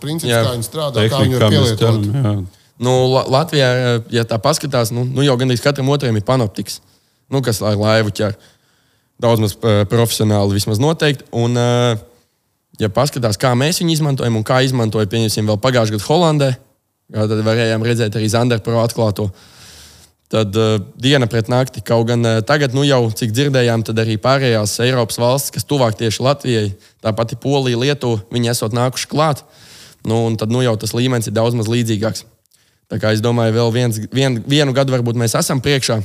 princips, Jā. kā viņi strādā, kā viņi tehnika, var kā mēs pielietot. ķeram. Jā. Nu, La Latvijā, ja tā paskatās, nu, nu jau gandrīz katram otram ir panoptiks, nu, kas ar laivu ķer. Daudz maz profesionāli vismaz noteikti. Un, ja paskatās, kā mēs viņu izmantojam un kā izmantoja, pieņemsim, vēl pagājušajā gadā Holandē, tad varējām redzēt arī Zandera pro atklāto. Tad uh, diena pret nakti, kaut gan uh, tagad, nu jau cik dzirdējām, tad arī pārējās Eiropas valstis, kas tuvāk tieši Latvijai, tā pati Polija, Lietuva, viņi esot nākuši klāt. Nu, tad nu, jau tas līmenis ir daudz maz līdzīgāks. Tā kā es domāju, vēl viens, vien, vienu gadu varbūt mēs esam priekšā,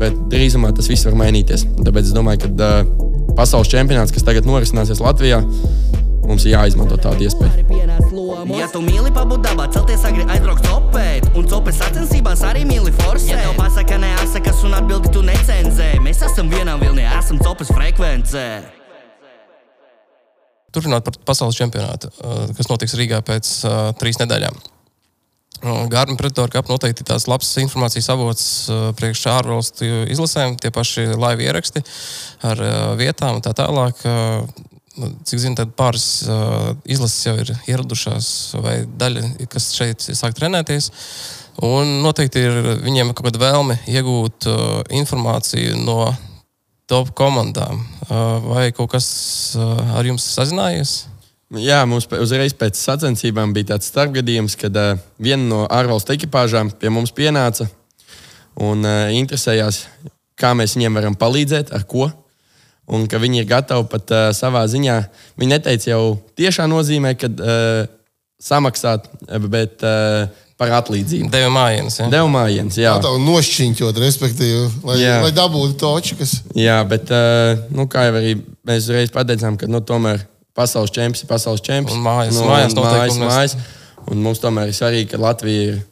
bet drīzumā tas viss var mainīties. Tāpēc es domāju, ka uh, pasaules čempionāts, kas tagad norisināsies Latvijā, mums ir jāizmanto tāda iespēja. Ja tu mīli pabūt dabā, celties agri aizbraukt copēt, un copes sacensībās arī mīli forsēt. Ja tev pasaka neasakas un atbildi tu necenzē, mēs esam vienā vilnī, esam copes frekvencē. Turpinot par pasaules čempionātu, uh, kas notiks Rīgā pēc uh, trīs nedēļām. Gārma Predatora Cup noteikti tāds labs informācijas avots priekš ārvalstu izlasēm, tie paši laivu ieraksti ar vietām un tā tālāk. Nu, Cik zinu, tad pāris uh, izlases jau ir ieradušās, vai daļa, kas šeit sāk trenēties. Un noteikti ir viņiem kaut kāda vēlme iegūt uh, informāciju no top komandām. Uh, vai kaut kas uh, ar jums sazinājies? Jā, mums uzreiz pēc sacensībām bija tāds starpgadījums, kad uh, viena no ārvalstu ekipāžām pie mums pienāca un uh, interesējās, kā mēs viņiem varam palīdzēt, ar ko. Un ka viņi ir gatavi pat uh, savā ziņā. Viņi neteica jau tiešā nozīmē, ka uh, samaksāt, bet uh, par atlīdzību. Deva mājienas. Ja? Devu mājienas, jā. Tā nošķiņķot, respektīvi, lai, Jā. lai dabūtu točkas. Jā, bet, uh, nu, kā jau arī mēs uzreiz pateicām, ka nu, tomēr pasaules čempions ir pasaules čempions. Un mājas- nu, mājas un mājas, mājas. Un mums tomēr ir svarīgi, ka Latvija ir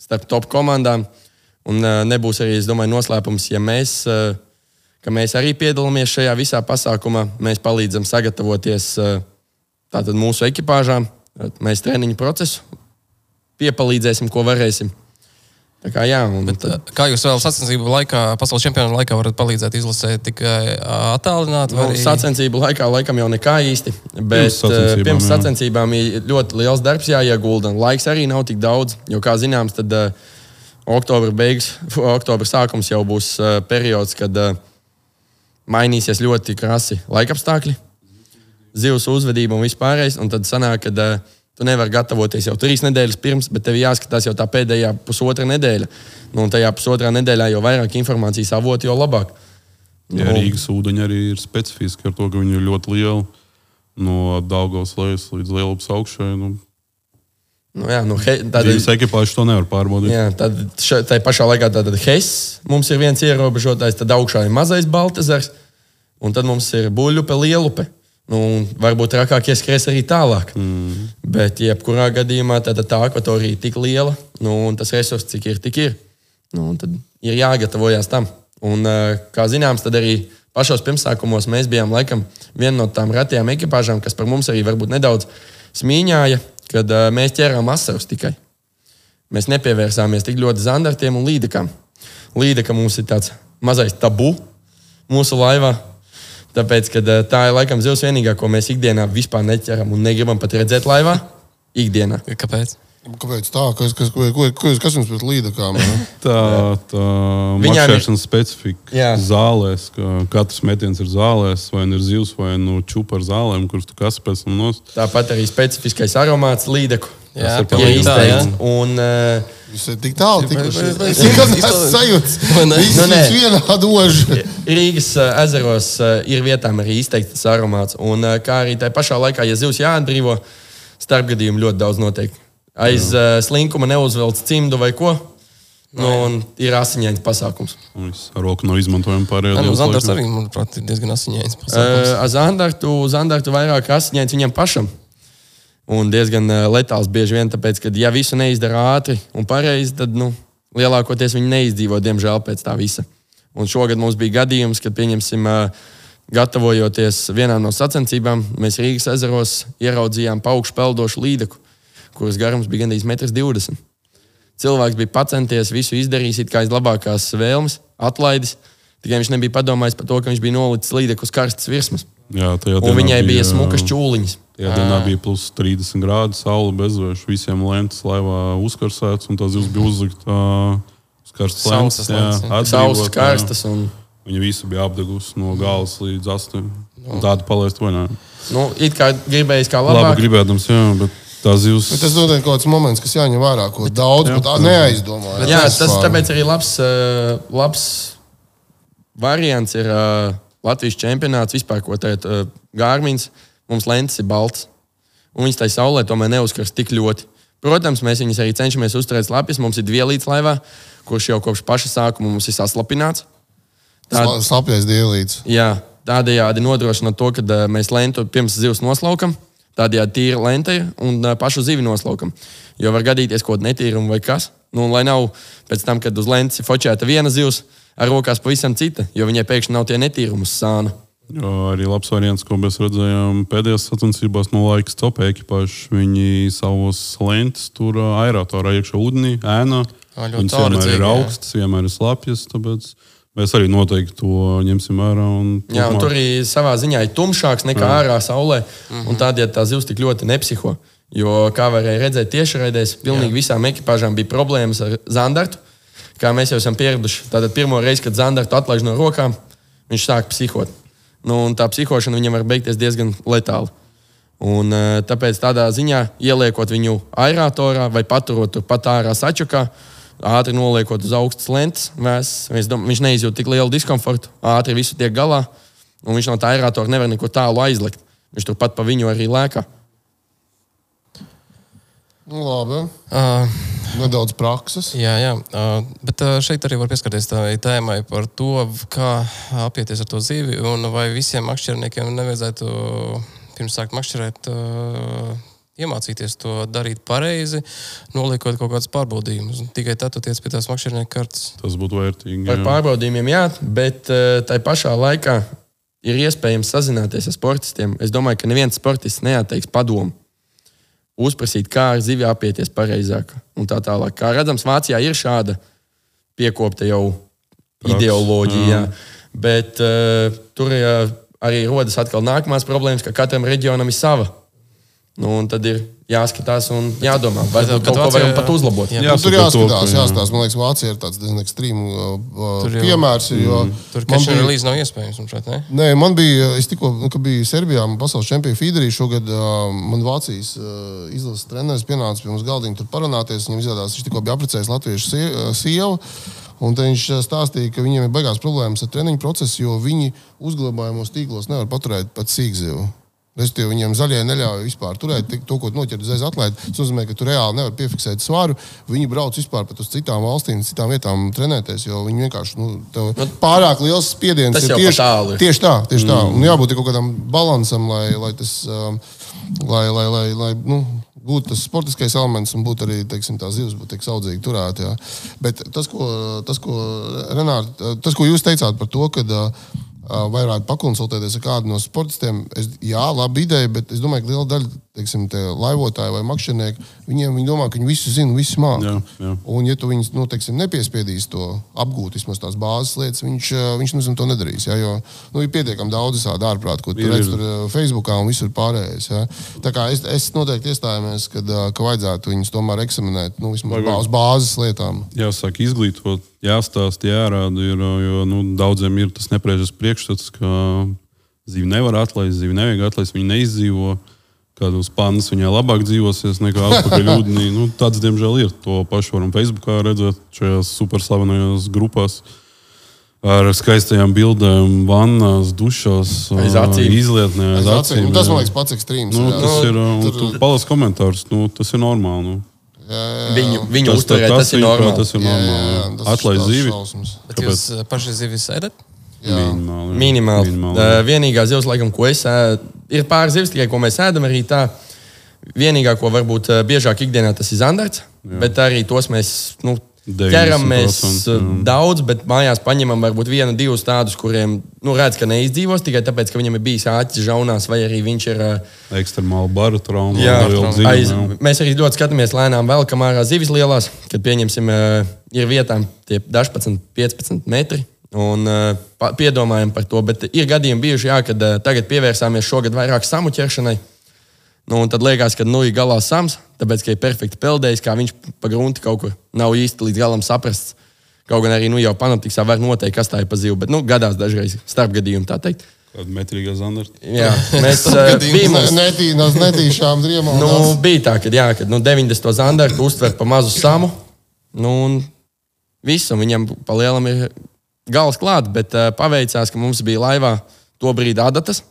starp top komandām. Un uh, nebūs arī, es domāju, noslēpums, ja mēs, uh, ka mēs arī piedalāmies šajā visā pasākumā. Mēs palīdzam sagatavoties uh, tātad mūsu ekipāžām, Tad mēs treniņu procesu piepalīdzēsim, ko varēsim. Tā kā, jā, un, Bet, uh, kā jūs vēl sacensību laikā, pasaules čempionu laikā varat palīdzēt izlasēt tikai uh, attālināti? Nu, sacensību laikā laikam jau nekā īsti. Bet Pirms sacensībām, eh, pirms jā. sacensībām ir ļoti liels darbs jāiegulda. Laiks arī nav tik daudz. Jo, kā zināms, tad uh, oktobra beigas, (laughs) oktobra sākums jau būs uh, periods, kad uh, mainīsies ļoti krasi laikapstākļi, zivs uzvedība un vispārējais. Un tad sanāk, ka uh, tu nevari gatavoties jau trīs nedēļas pirms, bet tev jāskatās jau tā pēdējā pusotra nedēļa. Nu, un tajā pusotrā nedēļā jau vairāk informācijas avoti, jo labāk. Jā, Nu, Rīgas ūdeņi arī ir specifiski ar to, ka viņi ir ļoti lieli. No Daugavas lejas līdz Lielupas augšai. Nu, Nu, jā, nu, he, tad, Rīgas ekipāžas to nevar pārbaudīt. Jā, tad še- tai pašā laikā tātad Hess mums ir viens ierobežotājs, tad augšā ir mazais Baltazars, un tad mums ir buļbuļsakta, lielupe. Nu, varbūt trakākie skries arī tālāk. Mm. Bet, jebkurā gadījumā, tad tā akvatorija ir tik liela, nu, un tas resurs, cik ir, tik ir. Nu, un tad ir jāgatavojas tam. Un, eh, kā zināms, tad arī pašos pirmsākumos mēs bijām laikam viena no tām retajām ekipāžām, kas par mums arī varbūt nedaudz smīņāja, kad eh, mēs ķērām asarus tikai. Mēs nepievērsāmies tik ļoti zandartiem un līdekam. Līdeka mums ir tāds mazais tabu mūsu laivā. Tāpēc, kad eh, tā ir laikam zivs vienīgā, ko mēs ikdienā vispār neķeram un negribam pat redzēt laivā. Ikdienā. Kāpēc? Kāpēc tā? Kas, kas, ko, ko, ko, kas jums pret līdakām? Tā, tā Viņām ir- mačēšanas specifika Jā. zālēs, ka katrs metiens ir zālēs, vai nu ir zivs, vai nu čūpa ar zālēm, kuras tu kas pēc tam nost. Tāpat arī specifiskais aromāts līdeku. Jā, ir tā, jā. izteikts. Un, uh, Jūs esat tik tālu neesmu sajūts. Nu, nē. ir vienā dožā. Rīgas uh, ezeros uh, ir vietām arī izteikts tas aromāts. Un, kā arī tajā pašā laikā, ja zivs jāatbrīvo, starpgadījumu ļoti daudz notiek. Aiz uh, slinkuma neuzvelc cimdu vai ko. Nu, un ir asiņains pasākums. Un viss ar roku nav izmantojama pārējā Jā, nu, laikā. arī, manuprāt, ir diezgan asiņains. pasākums. Uh, Zandartu, Zandartu vairāk asiņains viņam pašam. Un diezgan uh, letāls bieži vien, tāpēc, ka, ja visu neizdara ātri un pareizi, tad nu, lielākoties viņi neizdzīvo, diemžēl, pēc tā visa. Un šogad mums bija gadījums, kad, pieņemsim, uh, gatavojoties vienām no sacensībām, mēs Rīgas ezeros ieraudzījām paukšu peldošu līdeku, kuras garums bija gandrīz 1,20 m. Cilvēks bija pacenties, visu izdarījis, it kā aiz labākās vēlmes, atlaidis. Tikai viņš nebija padomājis par to, ka viņš bija nolicis līdzekļus uz karstas virsmas. Jā, Un viņai bija ā, smukas čūliņas. Tajā dienā bija plus 30 grādi, saule bezvēša. Visiem lentes laivā uzkarsēts, un tas zivs bija uzlikt uh, uz karstas lentes. jā. jā, Sausas, jā. karstas. Un, Viņa visa bija apdegusi no galas līdz astotnēm. Tādu palaist vaļā. nu, it kā gribējis kā Labi, labāk. gribēdams, jā, bet tā zivs. Bet tas noteikti kaut kāds moments, kas jāņem vērā, ko daudz Jā. neaizdomā. Jā, tas tāpēc arī labs, uh, labs variants ir uh, Latvijas čempionāts vispār, ko teikt uh, Gārmins. Mums lentes ir balts. Un viņas tajā saulē tomēr neuzkars tik ļoti. Protams, mēs viņus arī cenšamies uzturēt slapjas. Mums ir dievlīts laivā, kurš jau kopš paša sākuma mums ir saslapināts. Tā- Slapjais dievlīts. Jā, tādējādi nodrošina to, ka mēs lentu pirms zivs noslaukam. Tādējādi tīra lente un pašu zivi noslaukam. Jo var gadīties kaut kāda netīruma vai kas. Nu, lai nav pēc tam, kad uz lentes ir fočēta viena zivs, ar rokās pavisam cita, jo viņai pēkšņi nav tie netīrumi uz sāna. Jā, arī labs variants, ko mēs redzējām pēdējās sacensībās no laikas top ekipāžas. Viņi savos lentes tur ā, aeratorā iekšā ūdenī, ēnā. Viņas vienmēr ir jā. augstas, vienmēr ir slapjas. Tāpēc mēs arī noteikti to ņemsim vērā. un Jā, un tur arī savā ziņā ir tumšāks nekā mm. ārā saulē. Mm -hmm. Tādēļ tā zivs tik ļoti nepsiho. Jo, kā varēja redzēt, tiešraidēs pilnīgi Jā. visām ekipāžām bija problēmas ar zandartu. Kā mēs jau esam pieraduši, tad pirmo reizi, kad zandartu atlaiž no rokām, viņš sāk psihot. Nu, un tā psihošana viņam var beigties diezgan letāli. Un, eh, tāpēc tādā ziņā, ieliekot viņu aeratorā vai paturot tur pat ārā sačukā, ātri noliekot uz augstas lentes, mēs, mēs dom, viņš neizjūt tik lielu diskomfortu, ātri visu tiek galā, un viņš no tā aeratora nevar neko tālu aizlikt. Viņš turpat pa viņu arī lēkā. Nu, labi. Uh, Nedaudz prakses. Jā, jā. Uh, bet uh, šeit arī var pieskarties tēmai par to, kā apieties ar to dzīvi. Un vai visiem makšķerniekiem nevajadzētu pirms sākt makšķerēt, uh, iemācīties to darīt pareizi, noliekot kaut kādus pārbaudījumus. Tikai tad tu tiec pie tās makšķernieka kartes. Tas būtu vērtīgi. Par pārbaudījumiem, jā, bet uh, tai pašā laikā ir iespējams sazināties ar sportistiem. Es domāju, ka neviens sportists neatteiks padomu. Uzprasīt, kā ar zivi apieties pareizāk un tā tālāk. Kā redzams, Vācijā ir šāda piekopta jau Praks, ideoloģija, jā. bet uh, tur uh, arī rodas atkal nākamās problēmas, ka katram reģionam ir sava. Nu, un tad ir jāskatās un jādomā, vai Bet- kaut ko varam pat uzlabot. Jā. Jā, nu, tur Jāsaka to, jāskatās, ka- jāskatās. Man liekas, Vācija ir tāds diezgan ekstrīms Tur jau- piemērs. Jo Tur man catch and bija- release nav iespējams. un šeit, ne? Nē, man bija, es tikko nu, kad biju Serbijā, man pasaules čempionu Fīderī. Šogad uh, man Vācijas uh, izlases treneris pienāca pie mums galdiņa tur parunāties. Viņam izrādās, viņš tikko bija apprecējis latviešu uh, sievu. Un viņš uh, stāstīja, ka viņiem ir baigās problēmas ar treniņu procesu, jo viņi uzglabājumos tīklos nevar paturēt pat sīkzivu. Respektīvi, viņiem zaļie neļauj vispār turēt to, ko noķert uzreiz atlaidi. Tas nozīmē, ka tu reāli nevar piefiksēt svaru. Viņi brauc vispār pat uz citām valstīm, citām vietām trenēties, jo viņi vienkārši nu, tev pārāk liels spiediens tas ir tieši, tālu tieši tā. Tieši tā. Un jābūt kaut kādam balansam, lai, lai tas um, lai, lai, lai, lai, nu, būtu tas sportiskais elements un būtu arī teiksim, tā zivs, būtu tik saudzīgi turēta. Bet tas, ko, tas, ko, Renārt, tas, ko jūs teicāt par to, ka uh, vai varētu pakonsultēties ar kādu no sportistiem, es, jā, labi ideja, bet es domāju, ka liela daļa teiksim, tie laivotāji vai makšķernieki, viņiem viņi domā, ka viņi visu zina, visu māca. Un, ja tu viņus nu, teiksim, nepiespiedīsi to apgūt, vismaz tās bāzes lietas, viņš, eh, viņš nu, to nedarīs. Ja? Jo nu, ir pietiekami daudz tādu ārprātu, ko tu redz tur eh, Facebookā un visur pārējais. Ja? Tā kā es, es noteikti iestājos, kad, eh, ka vajadzētu viņus tomēr eksaminēt nu, vismaz bā- uz bāzes lietām. jāsāk izglītot, jāstāsta, jārāda. Ir, jo nu, daudziem ir tas nepareizs priekšstats, ka zīve nevar atlaist, zīve nevajag atlaist, viņa neizdzīvo. Kādos pannas viņai labāk dzīvosies nekā atpakaļ ūdenī. Nu, tāds, diemžēl, ir. To pašu varam Facebookā redzēt, šajās superslavenajās grupās. Ar skaistajām bildēm, vannās, dušās, izlietnē, aiz acīm. nu, tas man liekas pats ekstrēms. Nu, jā. tas ir. un tur- Tu palas komentārus, nu, tas ir normāli. Nu. Jā, jā. Viņu, viņu tas, uzturēt, tas, tas ir normāli. Tas ir normāli. zīvi. šausmas. Bet jūs paši zivis ēdat? Minimāli. jā. Minimāli. Minimāli, Uh, vienīgā zivs, laikam, ko es ēdu, ir pāris zivs, tikai ko mēs ēdam arī tā. Vienīgā, ko varbūt uh, biežāk ikdienā tas ir zandarts, Jā. bet arī tos mēs nu, 90%, ķeramies uh, jā. daudz, bet mājās paņemam varbūt vienu, divus tādus, kuriem nu, redz, ka neizdzīvos tikai tāpēc, ka viņam ir bijis āķis žaunās, vai arī viņš ir. Uh, Ekstremāli bara trauma. Jā, dziļuma, aiz, jā. mēs arī ļoti skatāmies lēnām, vēl kam ārā zivis lielās, kad pieņemsim, eh, ir vietām tie 11, 15 metri. Un uh, piedomājam par to, bet ir gadījumi bijuši, jā, kad uh, tagad pievērsāmies šogad vairāk samu ķeršanai. Nu, tad liekas, ka nu ir galā sams, tāpēc, ka ir perfekti peldējis, kā viņš pa grunti kaut kur nav īsti līdz galam saprasts. Kaut gan arī nu, jau panoptiksā var noteikt, kas tā ir pa zivu, bet nu, gadās dažreiz starp gadījumu tā teikt. Kāda metrīgā zandarta. Jā, (laughs) mēs bijām uz Netī, no netīšām driemām. Nu, bija tā, ka, jā, kad nu, 90. zandartu uztver pa mazu samu. Nu, un viss, un viņam pa lielam ir gals klāts, bet uh, paveicās, ka mums bija laivā to brīdi adatas.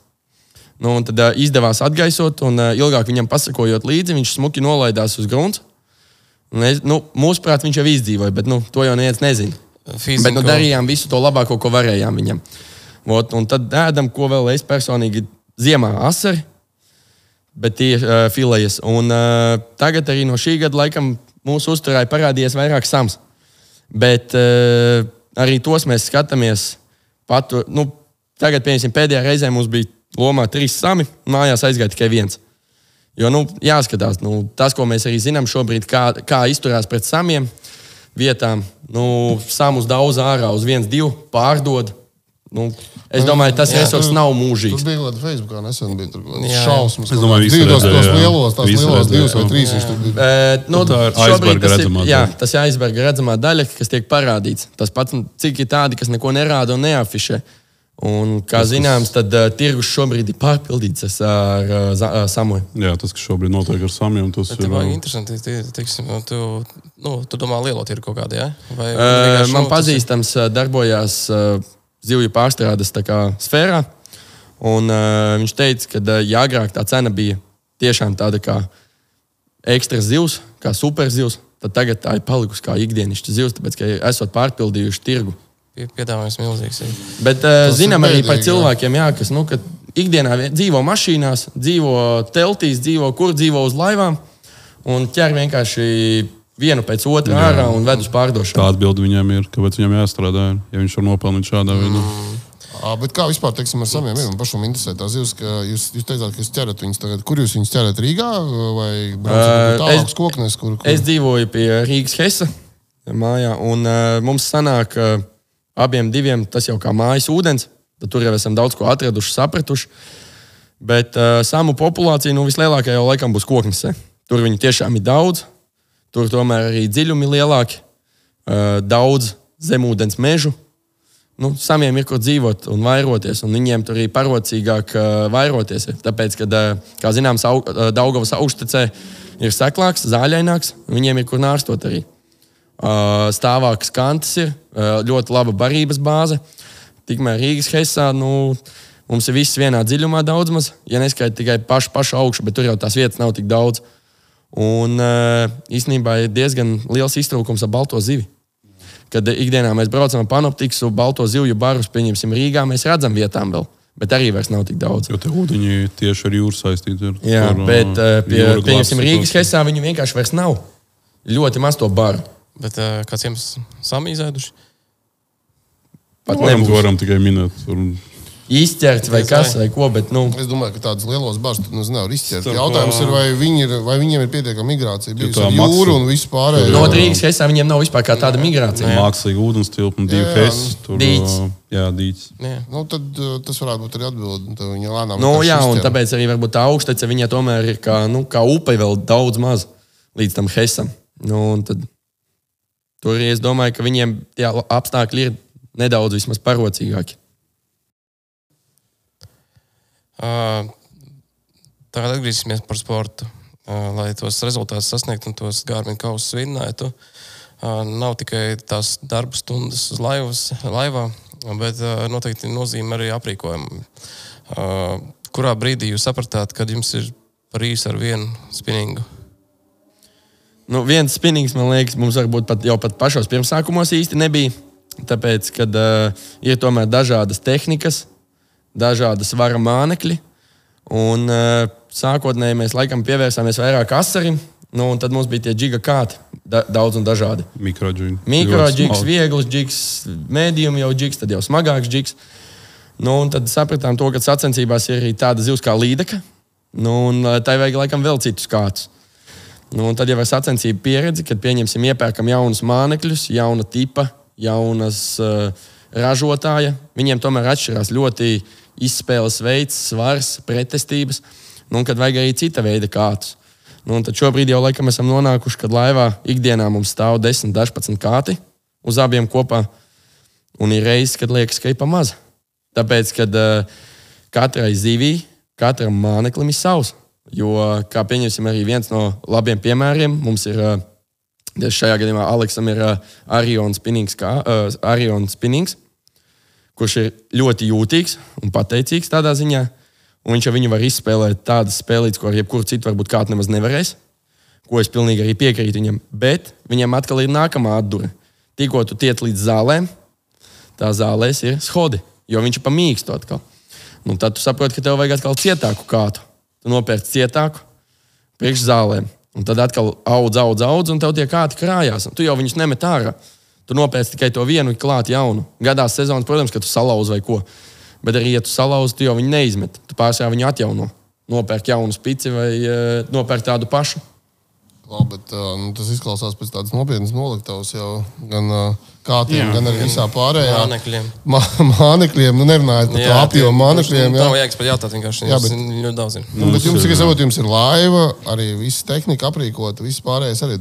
Nu, tad uh, izdevās atgaisot, un uh, ilgāk viņam pasakojot līdzi, viņš smuki nolaidās uz grunts. Un Es, nu, mūsuprāt, viņš jau izdzīvoja, bet nu, to jau neviens nezina. Fiziku. Bet nu, darījām visu to labāko, ko varējām viņam. Ot, un tad ēdam, ko vēl es personīgi ziemā asari. bet tie uh, filējas. Un uh, tagad arī no šī gada laikam mūsu uzturā ir parādījies vairāk sams. Bet uh, arī tos mēs skatāmies. Patu, nu, tagad, piemēram, pēdējā reizē mums bija lomā trīs sami, mājās aizgāja tikai viens. Jo nu, jāskatās, nu, tas, ko mēs arī zinām šobrīd, kā, kā izturās pret samiem vietām. Nu, samus daudz ārā uz viens, divu pārdod. Nu, es domāju, tas resurs nav Tur mūžīgs. bija kaut kāda Facebookā nesen bija tur Jā. šausmas. Es domāju, visi Divi tos, jā. lielos, tās lielos divas vai jā. trīs. Viņš tur bija. Bet, nu, Tā ir aizberga tas ir- redzamā Jā, daļa. tas ir aizberga redzamā daļa, kas tiek parādīts. Tas pats, cik ir tādi, kas neko nerāda un neafišē. Un, kā zināms, tad uh, tirgus šobrīd ir pārpildīts ar uh, uh, samoju. Jā, tas, kas šobrīd notiek ar samiem, tas Bet ir. vajag uh, interesanti, tie- teiksim, tu, nu, tu domā lielo tirgu kaut kādā, ja? Vai Uh, man nu, tas ir- pazīstams, uh, darbojās uh, zivju pārstrādes kā sfērā. Un, uh, viņš teica, ka uh, ja agrāk tā cena bija tiešām tāda kā ekstra zivs, kā superzivs, tad tagad tā ir palikusi kā ikdienišķa zivs, tāpēc ka esot pārpildījuši tirgu. pie- piedāvājums milzīgs. ir. Bet uh, Tas zinām arī par cilvēkiem, jā, kas nu, ikdienā dzīvo mašīnās, dzīvo teltīs, dzīvo kur dzīvo uz laivām un ķer vienkārši vienu pēc otra Jā. ārā un ved uz pārdošanu. Tā atbilde viņam ir, kāpēc viņam jāstrādā, ja viņš var nopelnīt šādā veidā. Ā, Bet kā vispār teiksim, ar saviem? Man pašam interesē tās ka jūs, jūs teicāt, ka jūs ķerat viņus tagad. Kur jūs viņus ķerat Rīgā vai Ā, braucat tālāk es- uz koknes? Kur, kur? Es dzīvoju pie Rīgas Hesa mājā, un uh, mums sanāk uh, abiem diviem tas jau kā mājas ūdens. Tad tur jau esam daudz ko atraduši, sapratuši. Bet uh, samu populācija nu, vislielākā jau laikam būs koknesē. Tur viņi tiešām ir daudz. Tur tomēr arī dziļumi lielāki, uh, daudz zemūdens mežu. Nu, samiem ir kur dzīvot un vairoties, un viņiem tur ir parocīgāk uh, vairoties. ir. Tāpēc, kad, uh, kā zināms, au, uh, Daugavas augstecē ir seklāks, zāļaināks, viņiem ir kur nārstot arī. Uh, stāvākas kantas ir, uh, ļoti laba barības bāze. Tikmēr Rīgas heisā nu, mums ir viss vienā dziļumā, daudz maz. Ja neskaidrs tikai pašu, pašu augšu, bet tur jau tās vietas nav tik daudz. Un uh, īstenībā ir diezgan liels iztrūkums ar balto zivi. Kad ikdienā mēs braucam ar panoptiku, balto zivju barus, pieņemsim Rīgā, mēs redzam vietām vēl, bet arī vairs nav tik daudz. Jo tie ūdeņi tieši ar jūru saistīti. Ir, Jā, Tur, bet uh, pie, pieņemsim Rīgas heisā viņu vienkārši vairs nav. Ļoti maz to baru. Bet uh, kāds jums samīzēduši? Pat Varam, nebūs varam tikai minēt. Tur izķerts vai kas, vai. ko, bet nu, Es domāju, ka tādas lielas bažas nu, nevar izķert. Starp, Jautājums ir, vai, viņi ir, vai viņiem ir pietiekama migrācija. Ar maksa- jūru un visu pārējo. no Rīgas heisā viņiem nav vispār kā tāda migrācija. Mākslīgi ūdens tilpums, divi Jā, heises. Tur dīķis. uh, Jā. Jā. Nu, tad tas varētu būt arī atbildi. Tad Viņa lēnām Nu, jā, un tāpēc arī varbūt tā augstece viņa tomēr ir kā, nu, kā upe vēl daudz maz līdz tam heisam. Nu, un tad, tur es domāju, ka viņiem tie apstākļi ir nedaudz vismaz parocīgāki. Uh, tagad atgriezīsimies par sportu. Lai tos rezultātus sasniegtu un tos gārmiņu kausus vinnētu, nav tikai tās darba stundas uz laivas, laivā, bet noteikti nozīmē arī aprīkojumu. Kurā brīdī jūs sapratāt, kad jums ir par īsu ar vienu spinningu? Nu, viens spinnings, man liekas, mums varbūt pat jau pat pašos pirmsākumos īsti nebija. Tāpēc, kad uh, ir tomēr dažādas tehnikas, dažādas vara mānekļi. Un uh, sākotnēji mēs laikam pievērsāmies vairāk asarim, nu, un tad mums bija tie giga kāti, da, daudz un dažādi. Mikroģigs. Mikroģiks, viegls džiks, mēdījums jau džiks, tad jau smagāks džiks. Nu, tad sapratām to, ka sacensībās ir arī tāda zivs kā līdeka. Nu, un ā, tai vajag laikam vēl citus kātus. Nu, tad jau ir sacensību pieredze, kad pieņemsim, iepērkam jaunus mānekļus, jauna tipa, jaunas uh, ražotāja. Viņiem tomēr atšķirās ļoti izspēles veids, svars, pretestības. Nu, un kad vajag arī cita veida kātus. Nu, tad šobrīd jau laikam esam nonākuši, kad laivā ikdienā mums stāv 10, 11 kāti uz abiem kopā. Un ir reizes, kad liekas, ka ir pa maz. Tāpēc, kad uh, katrai zivij, katram māneklim ir savs. Jo, kā pieņemsim, arī viens no labiem piemēriem mums ir, uh, šajā gadījumā Aleksam ir uh, Arion Spinnings, kā, uh, Arion Spinnings, kurš ir ļoti jūtīgs un pateicīgs tādā ziņā. Un viņš ar viņu var izspēlēt tādas spēlītas, ko ar jebkuru citu varbūt kāds nemaz nevarēs. Ko es pilnīgi arī piekrītu viņam. Bet viņam atkal ir nākamā atdure. Tikko tu tiec līdz zālēm, tā zālēs ir schodi, jo viņš ir pamīksts atkal. Nu, tad tu saproti, ka tev vajag atkal cietāku kātu. tu nopērci cietāku, priekšzālēm. Un tad atkal audz, audz, audz, un tev tie kāti krājās. Tu jau viņus nemet ārā. Tu nopērci tikai to vienu klāt jaunu. Gadās sezonas, protams, ka tu salauzi vai ko. Bet arī, ja tu salauzi, tu jau viņu neizmet. Tu pārsvarā viņu atjauno. Nopērk jaunu spici vai uh, nopērk tādu pašu. Labi, bet, uh, nu, tas izklausās pēc tādas nopietnas noliktavas jau gan uh, kātiem, gan arī visā pārējā. Mānekļiem. Ma (laughs) mānekļiem, nu nerunājot par to apjomu mānekļiem. Tā Jā. vajag pat jautāt, vienkārši. Jā, Jā, bet- bet ļoti daudz. Ir. Nu, bet jums, ir, cik es jā. saprotu, jums ir laiva, arī viss tehnika aprīkota, viss pārējais arī.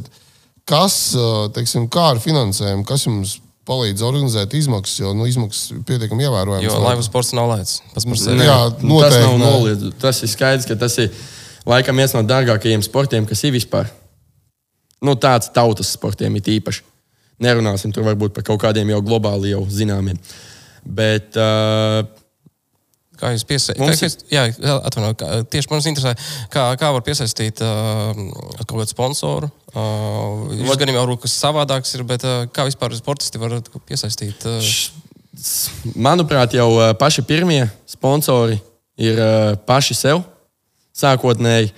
Kas, uh, teiksim, kā ar finansējumu, kas jums palīdz organizēt izmaksas, jo nu, izmaksas ir pietiekami ievērojamas. Jo laivu sports nav laids. Tas tas nav nē. noliedzams. Tas ir skaidrs, ka tas ir laikam viens no dārgākajiem sportiem, kas ir vispār. Nu, tāds tautas sportiem ir īpaši. Nerunāsim tur varbūt par kaut kādiem jau globāli jau zināmiem. Bet uh, Kā jūs piesaistāt? Jā, atvainojiet. Tieši man interesē, kā, kā var piesaistīt uh, kaut kādu sponsoru. Uh, Jūs gan jau kas savādāks ir, bet uh, kā vispār sportisti var piesaistīt? Uh, manuprāt, jau uh, paši pirmie sponsori ir uh, paši sev sākotnēji.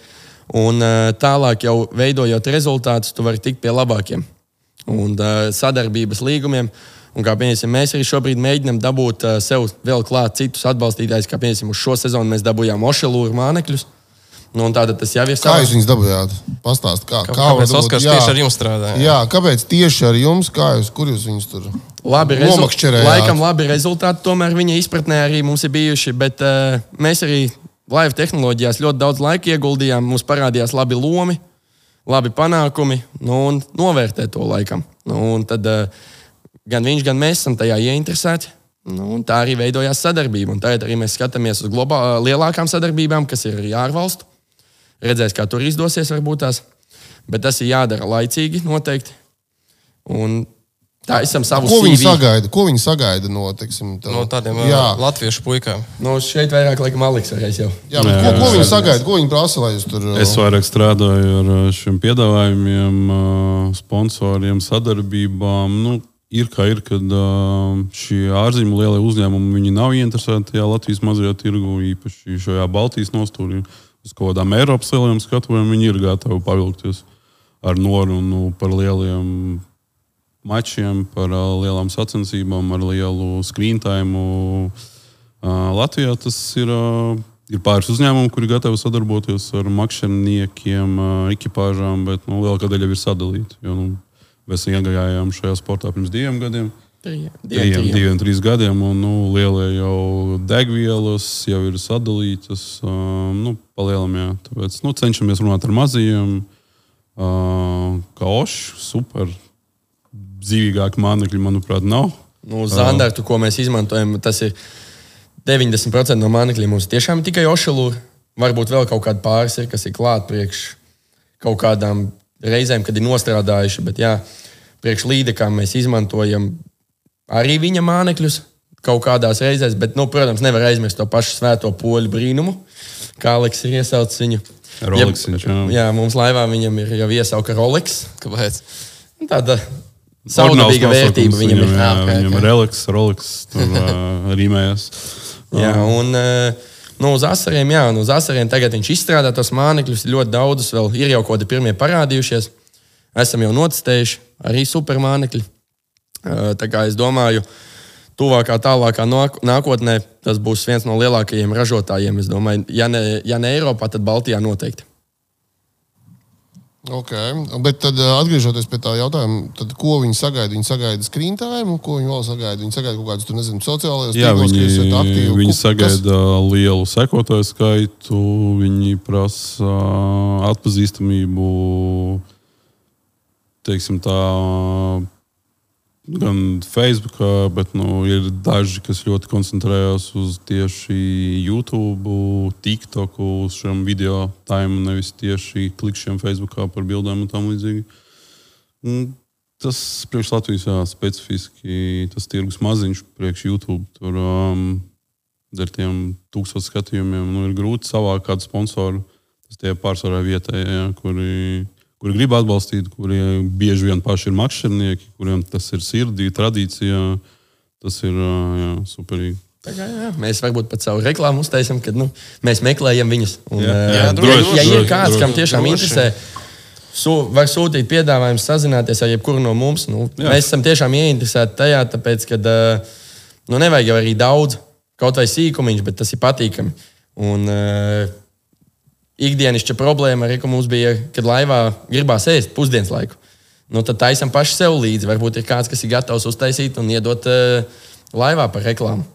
Un uh, tālāk, jau veidojot rezultātus, tu vari tikt pie labākiem un uh, sadarbības līgumiem. Un kā piemēram, mēs arī šobrīd mēģinām dabūt uh, sev vēl klāt citus atbalstītājus, kā piemēram uz šo sezonu mēs dabūjām Ošelūru mānekļus. Nu, un tātad tas jau ir Kā jūs viņus dabūjāt? Pastāstiet, kā, kā kāpēc dabūt- Oskars jā. tieši ar jums strādā? Jā, kāpēc tieši ar jums? Kā jūs, kur jūs viņus tur Labi, nomakšķerējāt? laikam labi rezultāti tomēr viņa izpratnē arī mums ir bijuši, bet uh, mēs arī laiva tehnoloģijās ļoti daudz laika ieguldījām. Mums parādījās labi lomi, labi panākumi, nu, un novērtē to laikam. Nu, un tad uh, gan viņš, gan mēs esam tajā ieinteresēti. Nu, un tā arī veidojās sadarbība. Un tagad arī mēs skatāmies uz globā, lielākām sadarbībām, kas ir arī ārvalstu. Redzēs, kā tur izdosies, varbūt tās. Bet tas ir jādara laicīgi, noteikti. Un tā esam savu Ko viņi CV. sagaida? Ko viņi sagaida no, teiksim, tā, No tādiem jā, latviešu puikām. Nu, šeit vairāk laikam Aleks varēs jau. jā, Jā, ko, ko jā. viņi sagaida? Ko viņi prasa, lai jūs tur Es vairāk strādāju ar šiem piedāvājumiem, sponsoriem, sadarbībām. Nu, ir kā ir, kad uh, šie ārzemju lielie uzņēmumi nav ieinteresēti tajā Latvijas mazajā tirgu, īpaši šajā Baltijas nostūrī. Uz kādām Eiropas lieliem skatuviem viņi ir gatavi pavilkties ar norunu par lieliem mačiem, par uh, lielām sacensībām, ar lielu screen time. Uh, Latvijā tas ir. Uh, Ir pāris uzņēmumi, kuri gatavi sadarboties ar makšķerniekiem, uh, ekipāžām, bet nu, lielākā daļa ir sadalīta. Jo, nu, mēs iegājām šajā sportā pirms diviem gadiem, diviem, diviem trīs gadiem, un nu, lielie jau degvielas jau ir sadalītas. Uh, nu, palielam, jā. Tāpēc nu, cenšamies runāt ar mazajiem. Uh, kā oši, super. Dzīvīgāki mānekļi, manuprāt, nav. Nu, Zandartu, ko mēs izmantojam, tas ir 90% no mānekļiem. Mums tiešām ir tikai ošalūra. Varbūt vēl kaut kāda pāris ir, kas ir klāta priekš kaut kādām reizēm, kad ir nostrādājuši. Bet, jā, priekš līdekām mēs izmantojam arī viņa mānekļus kaut kādās reizēs. Bet, nu, protams, nevar aizmirst to pašu svēto poļu brīnumu, kā Aleks ir iesaucis viņu. Rolex viņš, jā. jā, mums laivā viņam ir jau iesauka Rolex. Kāpēc? Tāda Ordināls saudabīga nosaukums vērtība viņam ir. Jā, Ah, ok, viņam ok. ir Rolex, Rolex tur (laughs) uh, rīmējas. Jā, un eh, nu, uz asariem, jā, un uz asariem tagad viņš izstrādā tos mānekļus. Ļoti daudzus vēl ir jau kaut kādi pirmie parādījušies. Esam jau notestējuši arī supermānekļi. Tā kā es domāju, tuvākā, tālākā nāk- nākotnē tas būs viens no lielākajiem ražotājiem. Es domāju, ja ne, ja ne Eiropā, tad Baltijā noteikti. Okay. Bet tad, ā, atgriežoties pie tā jautājuma, tad, ko viņi sagaida? Viņi sagaida screen time, ko viņi vēl sagaida? Viņi sagaida kaut kādus, tur nezinu, sociālajos tīklos, viņi, ka jūs esat aktīvi. viņi Ku- kas- sagaida lielu sekotāju skaitu, viņi prasa atpazīstamību, teiksim tā, gan Facebook, bet nu, ir daži, kas ļoti koncentrējas uz tieši YouTube, TikTok, uz šiem video tēmām, nevis tieši klikšķiem Facebook par bildēm un tam līdzīgi. Mm, Tas priekš Latvijas jā, specifiski tas tirgus maziņš, priekš YouTube. Tur um, ar tiem tūkstošiem skatījumiem nu, ir grūti savākt kādu sponsoru. Tas tie pārsvarā vietējie, jā, kuri, kuri grib atbalstīt, kuri bieži vien paši ir makšķernieki, kuriem tas ir sirdī, tradīcijā. Tas ir uh, jā, superīgi. Tā kā, jā, mēs varbūt pat savu reklāmu uztaisām, kad nu, mēs meklējam viņus. Un, Jā, jā, ja, droši, ja ir droši, kāds, droši. kam tiešām Droši. interesē, su, var sūtīt piedāvājumu, sazināties ar jebkuru no mums. Nu, Jā. mēs esam tiešām ieinteresēti tajā, tāpēc, ka nu, nevajag jau arī daudz, kaut vai sīkumiņš, bet tas ir patīkami. Un, uh, ikdienišķa problēma arī, ka mums bija, kad laivā gribās ēst pusdienas laiku. Nu, tad taisam paši sev līdzi. Varbūt ir kāds, kas ir gatavs uztaisīt un iedot uh, laivā par reklāmu.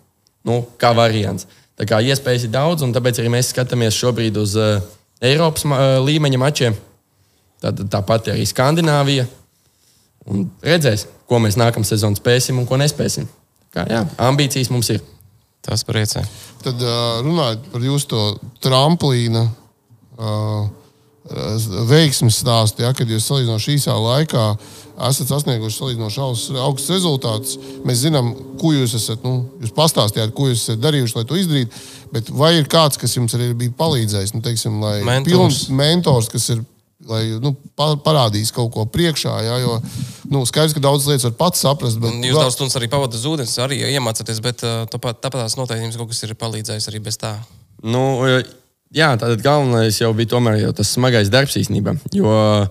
Nu, kā variants. Tā kā iespējas ir daudz, un tāpēc arī mēs skatāmies šobrīd uz uh, Eiropas uh, līmeņa mačiem. Tāpat arī Skandināvija. Un redzēs, ko mēs nākamā sezonā spēsim un ko nespēsim. Kā, jā, ambīcijas mums ir. Tas priecē. Tad uh, runājot par jūsu to tramplīna uh, veiksmes stāstu, ja, kad jūs salīdzinoši īsā laikā esat sasnieguši salīdzinoši augsts- augstus rezultātus. Mēs zinām, ko jūs esat, nu, jūs pastāstījāt, ko jūs esat darījuši, lai to izdarītu. Bet vai ir kāds, kas jums arī bija palīdzējis, nu, teiksim, lai Mentors. pilns mentors, kas ir lai, nu, pa- parādīs kaut ko priekšā? Ja, jo nu, skaidrs, ka daudz lietas var pats saprast. Bet, Un Jūs daudz stundas arī pavadāt uz ūdens, arī iemācāties, bet uh, tāpat tās noteikti jums kaut kas ir palīdzējis arī bez tā. Nu, jā, tātad galvenais jau bija tomēr jau tas smagais darbs īstenībā. Jo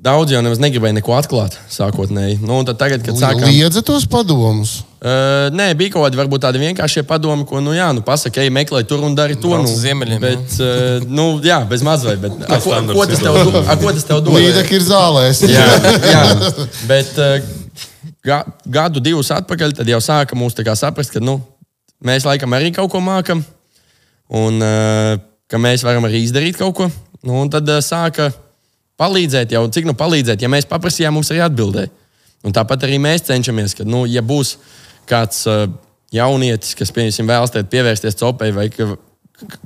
daudz jau nemaz negribēja neko atklāt sākotnēji. Nu, un tad tagad, kad sākām. Liedza tos padomus. Uh, nē, bija kaut kādi varbūt tādi vienkāršie padomi, ko, nu, jā, nu, pasaka, ej, meklē tur un dari to. Nu, ziemeļiem, bet, uh, nu, jā, bez mazliet. Bet, a, ko, standarts ko, tas tev, do- a, ko tas tev dod? Līdzekļi ir zālēs. Jā, jā. bet uh, ga, gadu, divus atpakaļ, tad jau sāka mūs tā kā saprast, ka nu, mēs laikam arī kaut ko mākam, un uh, ka mēs varam arī izdarīt kaut ko. Nu, un tad uh, sāka palīdzēt, jau cik nu palīdzēt, ja mēs paprasījām, mums arī atbildēja. Un tāpat arī mēs cenšamies, ka, nu, ja būs kāds uh, jaunietis, kas, piemēram, vēlas pievērsties copei, vai ka,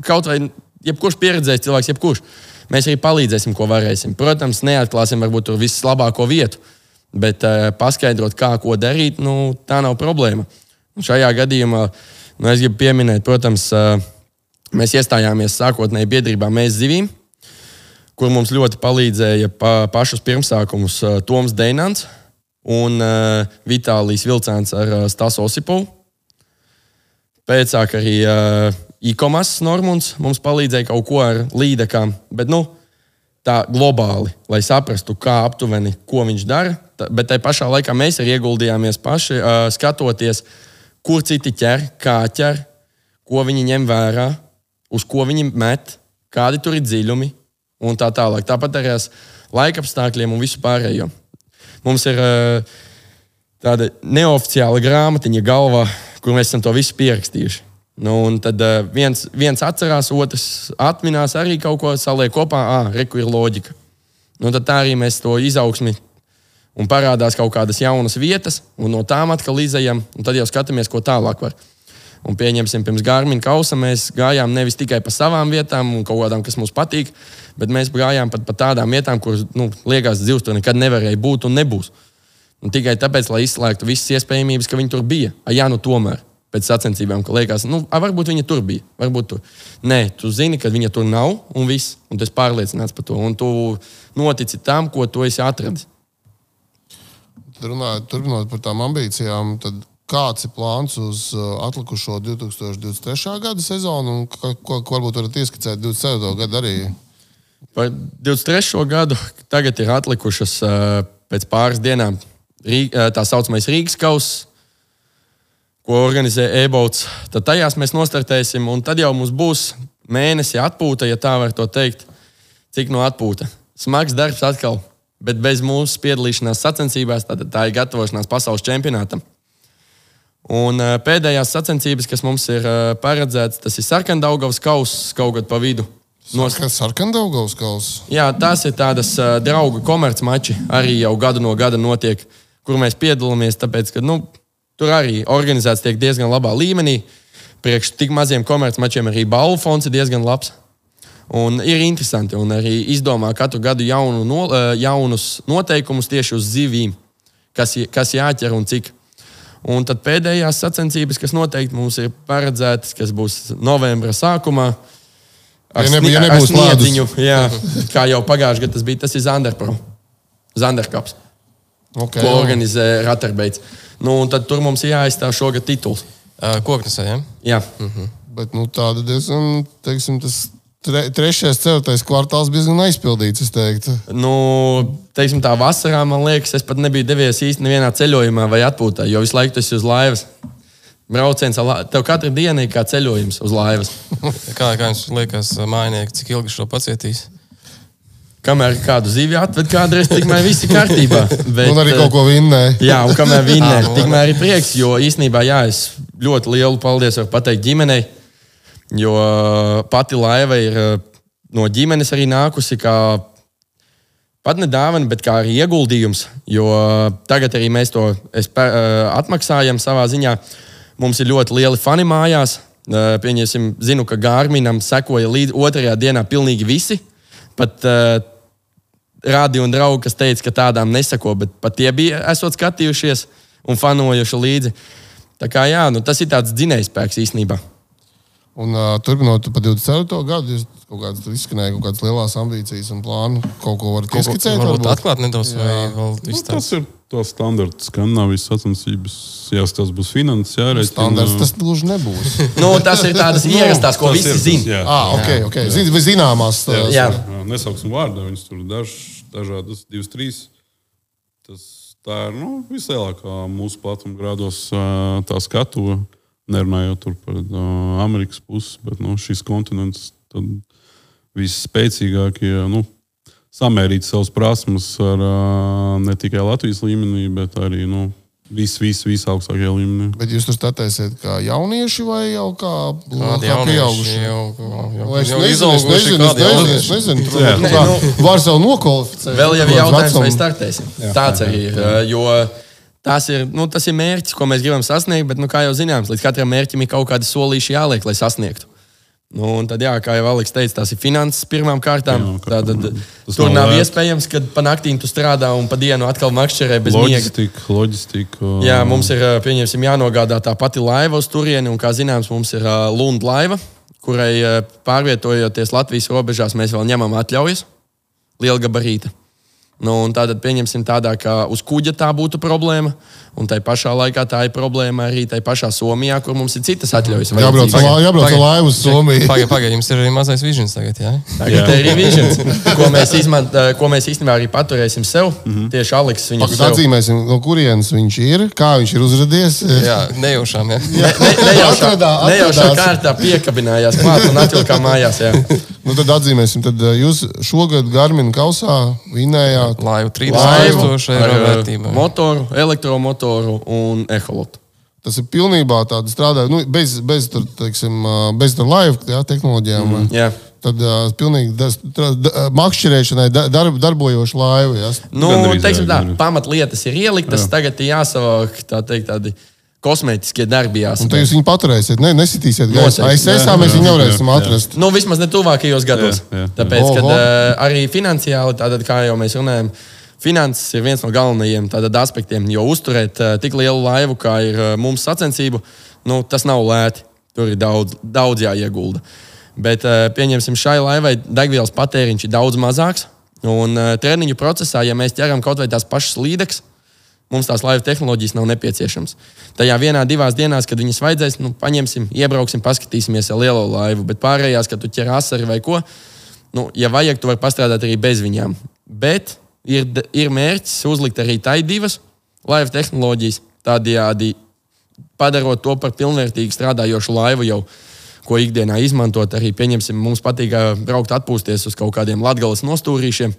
kaut vai jebkurš pieredzējis cilvēks, jebkurš, mēs arī palīdzēsim, ko varēsim. Protams, neatklāsim varbūt tur vislabāko vietu, bet uh, paskaidrot, kā ko darīt, nu, tā nav problēma. Un šajā gadījumā nu, es gribu pieminēt, protams, uh, mēs iestājāmies sākotnēji biedrībā Mēs zivīm, kur mums ļoti palīdzēja pa, pašus pirmsākumus uh, Toms Deinants un uh, Vitālijas Vilcāns ar uh, Stasu Osipovu. Pēc tam arī uh, e-commerce Normunds mums palīdzēja kaut ko ar līdekām. Bet, nu, tā globāli, lai saprastu, kā aptuveni, ko viņš dara. Tā, bet tajā pašā laikā mēs arī ieguldījāmies paši, uh, skatoties, kur citi ķer, kā ķer, ko viņi ņem vērā, uz ko viņi met, kādi tur ir dziļumi un tā tālāk. Tāpat arī ar laika apstākļiem un visu pārējo. Mums ir uh, tāda neoficiāla grāmatiņa galvā, kur mēs esam to visu pierakstījuši. Nu, un tad uh, viens, viens atcerās, otrs atminās arī kaut ko, saliek kopā, ah, reku ir loģika. Nu, tad tā arī mēs to izaugsmi un parādās kaut kādas jaunas vietas, un no tām atkal izējām, un tad jau skatāmies, ko tālāk var. Un pieņemsim, pirms Gārmina kausa mēs gājām nevis tikai pa savām vietām un kaut kādām, kas mums patīk, bet mēs gājām pat pa tādām vietām, kuras, nu, liekas, dzīves tur nekad nevarēja būt un nebūs. Un tikai tāpēc, lai izslēgtu visas iespējamības, ka viņi tur bija. A, jā, nu tomēr pēc sacensībām, ka liekas, nu, a, varbūt viņa tur bija. Varbūt tur. Nē, tu zini, ka viņa tur nav un viss. Un tu esi pārliecināts par to. Un tu notici tam, ko tu esi atradis. Tad runājot, turpinot par tām ambīcijām, tad kāds ir plāns uz uh, atlikušo 2023. gada sezonu un ko, ko, varbūt varat ieskicēt 27. gadu arī? Par 23. gadu tagad ir atlikušas uh, pēc pāris dienām uh, tā saucamais Rīgas kausa, ko organizē e-bauts. Tad tajās mēs nostartēsim, un tad jau mums būs mēnesi atpūta, ja tā var to teikt. Cik no atpūta? Smags darbs atkal, bet bez mūsu piedalīšanās sacensībās, tad tā ir gatavošanās pasaules čempionātam. Un uh, pēdējās sacensības, kas mums ir uh, paredzētas, tas ir Sarkandaugavas kausa kaut kad pa vidu. Nos- Sarkandaugovs kausa? Jā, tās ir tādas uh, draugu komercmači, arī jau gadu no gada notiek, kur mēs piedalāmies. Tāpēc, ka, nu, tur arī organizēts tiek diezgan labā līmenī. Priekš tik maziem komercmačiem arī balvu fonds ir diezgan labs. Un ir interesanti, un arī izdomā katru gadu jaunu, no, jaunus noteikumus tieši uz zivīm, kas, kas jāķer un cik. Un tad pēdējās sacensības, kas noteikti mums ir paredzētas, kas būs novembra sākumā. Ar, Ja snie- ja ar sniedziņu, jā, kā jau pagājušajā gadā tas bija, tas ir Zanderpro. Zanderkaps, Okay, ko organizē Raterbeits. Nu, tad tur mums ir jāaizstāv šogad tituls. Koknesē, ja? Jā, Bet nu, tāda diezgan, teiksim, tas tre, trešais, ceturtais kvartāls bija diezgan aizpildīts. es teiktu. nu, teiksim, tā vasarā man liekas, es pat nebiju devies īsti nevienā ceļojumā vai atpūtā, jo visu laiku tas ir uz laivas. Brauciens, tev katru dienu ir kā ceļojums uz laivas. (laughs) Kā, kā jums liekas, mājnieki, cik ilgi šo pacietīs? Kamēr kādu zīvi atved, kādreiz tikmēr viss ir kārtībā. (laughs) Bet, Un arī eh, kaut ko vinnēja. Jā, un kamēr Ā, ir, (laughs) nu, tikmēr ir prieks. Jo īsnībā, jā, es ļoti lielu paldies varu pateikt ģimenei. Jo uh, pati laiva ir uh, no ģimenes arī nākusi kā pat ne dāvana, bet kā arī ieguldījums. Jo uh, tagad arī mēs to atmaksājam savā ziņā. Mums ir ļoti lieli fani mājās. Pieņemsim, zinu, ka Gārminam sekoja līdz otrajā dienā pilnīgi visi. Pat uh, rādi un draugi, kas teica, ka tādām nesako, bet pat tie bija esot skatījušies un fanojuši līdzi. Tā kā jā, nu, tas ir tāds dzinējspēks īstenībā. Un uh, turpinot par 24. gadu, jūs kaut kādas tur izskanēja, kaut kādas lielas ambīcijas un plānu. Kaut ko varat ieskicēt? Varbūt varbūt? atklāt nedaudz, vai vēl Nu, tas ir tas standarts Skandinavijas sacensības. Jā, tas būs finanses, jārēķina. Standarts tas gluži nebūs. (laughs) Nu, tas ir tādas ierastās, ko visi zina. jā. ah, ok, ok. Zin, vai zināmās. tās- Jā. Jā, nesauksim vārdu, viņas tur daž, dažādas, divas, trīs. Tas, tā ir nu, vislielākā mūsu platuma grādos tā skatuve. Nerunājot par ā, Amerikas pusi, bet nu, šis kontinents tad visspēcīgākie. Nu, Samērīt savas prasmes ar ā, ne tikai Latvijas līmenī, bet arī nu, vis, vis, visaugstākajā līmenī. Bet jūs tur statēsiet kā jaunieši vai jau kā, kā jaunieši pieauguši? jau, jau, Es jau nezinu, es nezinu, es nezinu, es nezinu. Tur Jā. varbūt kaut kā var sev nokvalificēt. Vēl jau jautājums, vai startēsim. Tāds arī. Jo tas ir, nu, tas ir mērķis, ko mēs gribam sasniegt, bet, nu, kā jau zināms, līdz katram mērķim ir kaut kādi solīši jāliek, lai sasniegtu. Nu, un tad, jā, kā jau Aleks teica, tās ir finanses pirmām kārtām. Jā, kā- Tātad, tas tur nav nav lēti. iespējams, ka pa naktīm tu strādā un pa dienu atkal makšķerē bez miega. Loģistika, loģistika. Jā, mums ir jānogādā tā pati laiva uz turieni, un, kā zināms, mums ir Lunda laiva, kurai pārvietojoties Latvijas robežās, mēs vēl ņemam atļaujas, liela gabarīta. Nu, un tātad pieņemsim tādā, ka uz kuģa tā būtu problēma, un tai pašā laikā tā ir problēma arī tai pašā Somijā, kur mums ir citas atļaujas. Jābrauc vajadzīgas. ar laivu uz Somiju. Pagaidiet, pagaidiet, jums ir arī mazais vižins tagad, jā? Tagad ir revisions, ko mēs, izmant, ko mēs īstenībā arī paturēsim sev. Mm -hmm. Tieši Aleks viņu Pagaid, sev. Atzīmēsim, no kurienes viņš ir, kā viņš ir uzradies. Jā, nejaušām, jā. Ne, nejaušā, Atradā- nejaušā atradās. kārtā piekabinājās klāt un atvilkām mājās. Jā. Nu, tad atzīmēsim, tad jūs šogad Garmin kausā vinējāt. Laivu 30 Laivu tūkstoši ar eiro vērtībā. motoru, elektromotoru un eholotu. Tas ir pilnībā tāds strādājot, nu, bez, bez, tur, teiksim, eh, bez tur laivu jā, tehnoloģijām. Mm. Jā. Tad uh, pilnīgi das- tra- da- makšķerēšanai da- darb, darbojoša laiva. Jā. Nu, teiksim tā, pamatlietas ir ieliktas, jā. tagad ir jāsavāk tā teikt, tādi kosmētiskie darbi. Un jāsavāk. tad jūs viņu paturēsiet, ne, nesitīsiet gaisā. ASS mēs viņu nevarēsim atrast. Nu, vismaz ne tuvākajos gados. Jā, jā. Tāpēc, kad Oho. uh, arī finansiāli, tātad, kā jau mēs runājam, finanses ir viens no galvenajiem tātad, aspektiem. Jo uzturēt uh, tik lielu laivu, kā ir uh, mums sacensību, nu, tas nav lēti. Tur ir daudz, daudz jāiegulda. Bet, pieņemsim, šai laivai degvielas patēriņš ir daudz mazāks. Un treniņu procesā, ja mēs ķeram kaut vai tās pašas līdzekas, mums tās laiva tehnoloģijas nav nepieciešamas. Tajā vienā, divās dienās, kad viņas vajadzēs, nu, paņemsim, iebrauksim, paskatīsimies ar lielo laivu. Bet pārējās, kad tu ķer asari vai ko, nu, ja vajag, tu vari pastrādāt arī bez viņām. Bet ir, ir mērķis uzlikt arī tai divas laiva tehnoloģijas, tādējādi padarot to par pilnvērtīgu strādājošu laivu jau. Ko ikdienā izmantot, arī pieņemsim, mums patīk braukt, atpūsties uz kaut kādiem latgales nostūrīšiem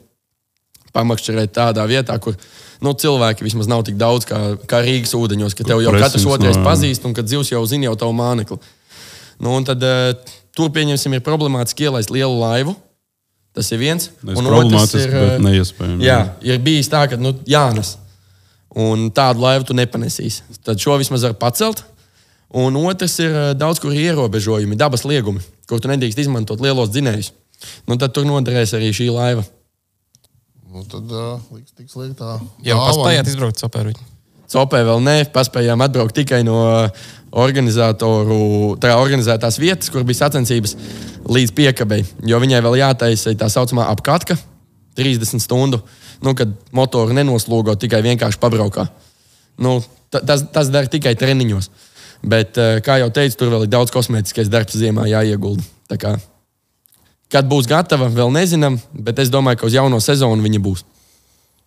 pamakšķerēt tādā vietā, kur nu, cilvēki vismaz nav tik daudz kā, kā Rīgas ūdeņos, ka tev jau Presens katrs otrais no- pazīst un ka dzīvs jau zina jau tavu mānekli. Nu, tad uh, tur, pieņemsim, ir problemātiski ielaist lielu laivu. Tas ir viens. Tas Un otrs ir, bet ā, neiespējami. Jā, ir bijis tā, ka nu, Jānis. Un tādu laivu tu nepanesīsi. Tad šo vismaz var pacelt. Un otrs ir ā, daudz kur ierobežojumi, dabas liegumi, kur tu nedrīkst izmantot lielos dzinējus. Nu, tad tur noderēs arī šī laiva. Nu, tad uh, liks tiks liek tā. Jau paspējāt izbraukt sapēru. Copē vēl nē, paspējām atbraukt tikai no organizatoru, tā organizētās vietas, kur bija sacensības, līdz piekabei. Jo viņai vēl jātaisa tā saucamā apkatka, 30 stundu, nu, kad motoru nenoslogo, tikai vienkārši pabraukā. Nu, ta- tas, tas dara tikai treniņos. Bet, kā jau teicu, tur vēl ir daudz kosmētiskais darbs ziemā jāiegulda. Kad būs gatava, vēl nezinām, bet es domāju, ka uz jauno sezonu viņa būs.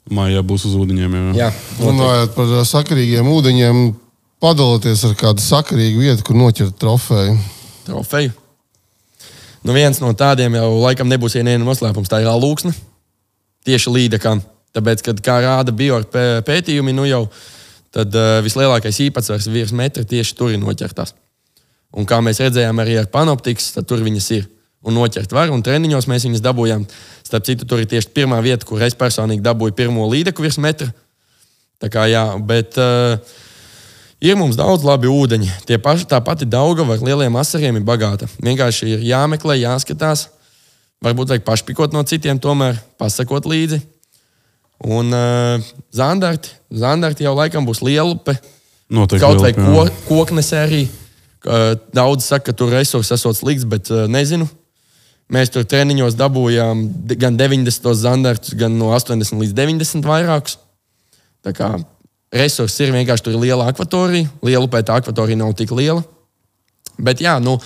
Mājā būs uz ūdeņiem. Jā. Jā, Runājot par ā, sakarīgiem ūdeņiem, padalieties ar kādu sakarīgu vietu, kur noķert trofeju. trofeju. Nu, viens no tādiem jau laikam nebūs viena noslēpums. Tā ir alūksne. Tieši līdekam. Tāpēc, kad kā rāda bio pē- pētījumi, nu jau tad uh, vislielākais īpatsvars virs metra tieši tur ir noķertās. Un kā mēs redzējām arī ar panoptikas, tad tur viņas ir. Un noķert var, un treniņos mēs viņas dabūjām. Starp citu, tur ir tieši pirmā vieta, kur es personīgi dabūju pirmo līdeku virs metra. Tā kā jā, bet uh, Ir mums daudz labi ūdeņi. Tie paši, tā pati Daugava ar lieliem asariem ir bagāta. Vienkārši ir jāmeklē, jāskatās. Varbūt vajag pašpikot no citiem, tomēr pasakot līdzi. Un uh, zandarti, zandarti jau laikam būs lielupe. Noteikti. Kaut vai ko, koknes arī. Uh, Daudz saka, ka tur resursi esot slikts, bet uh, nezinu. Mēs tur treniņos dabūjām gan 90 zandartus, gan no 80 līdz 90 vairākus. Tā kā resursi ir vienkārši tur ir liela akvatorija. Liela upē tā akvatorija nav tik liela. Bet jā, nu,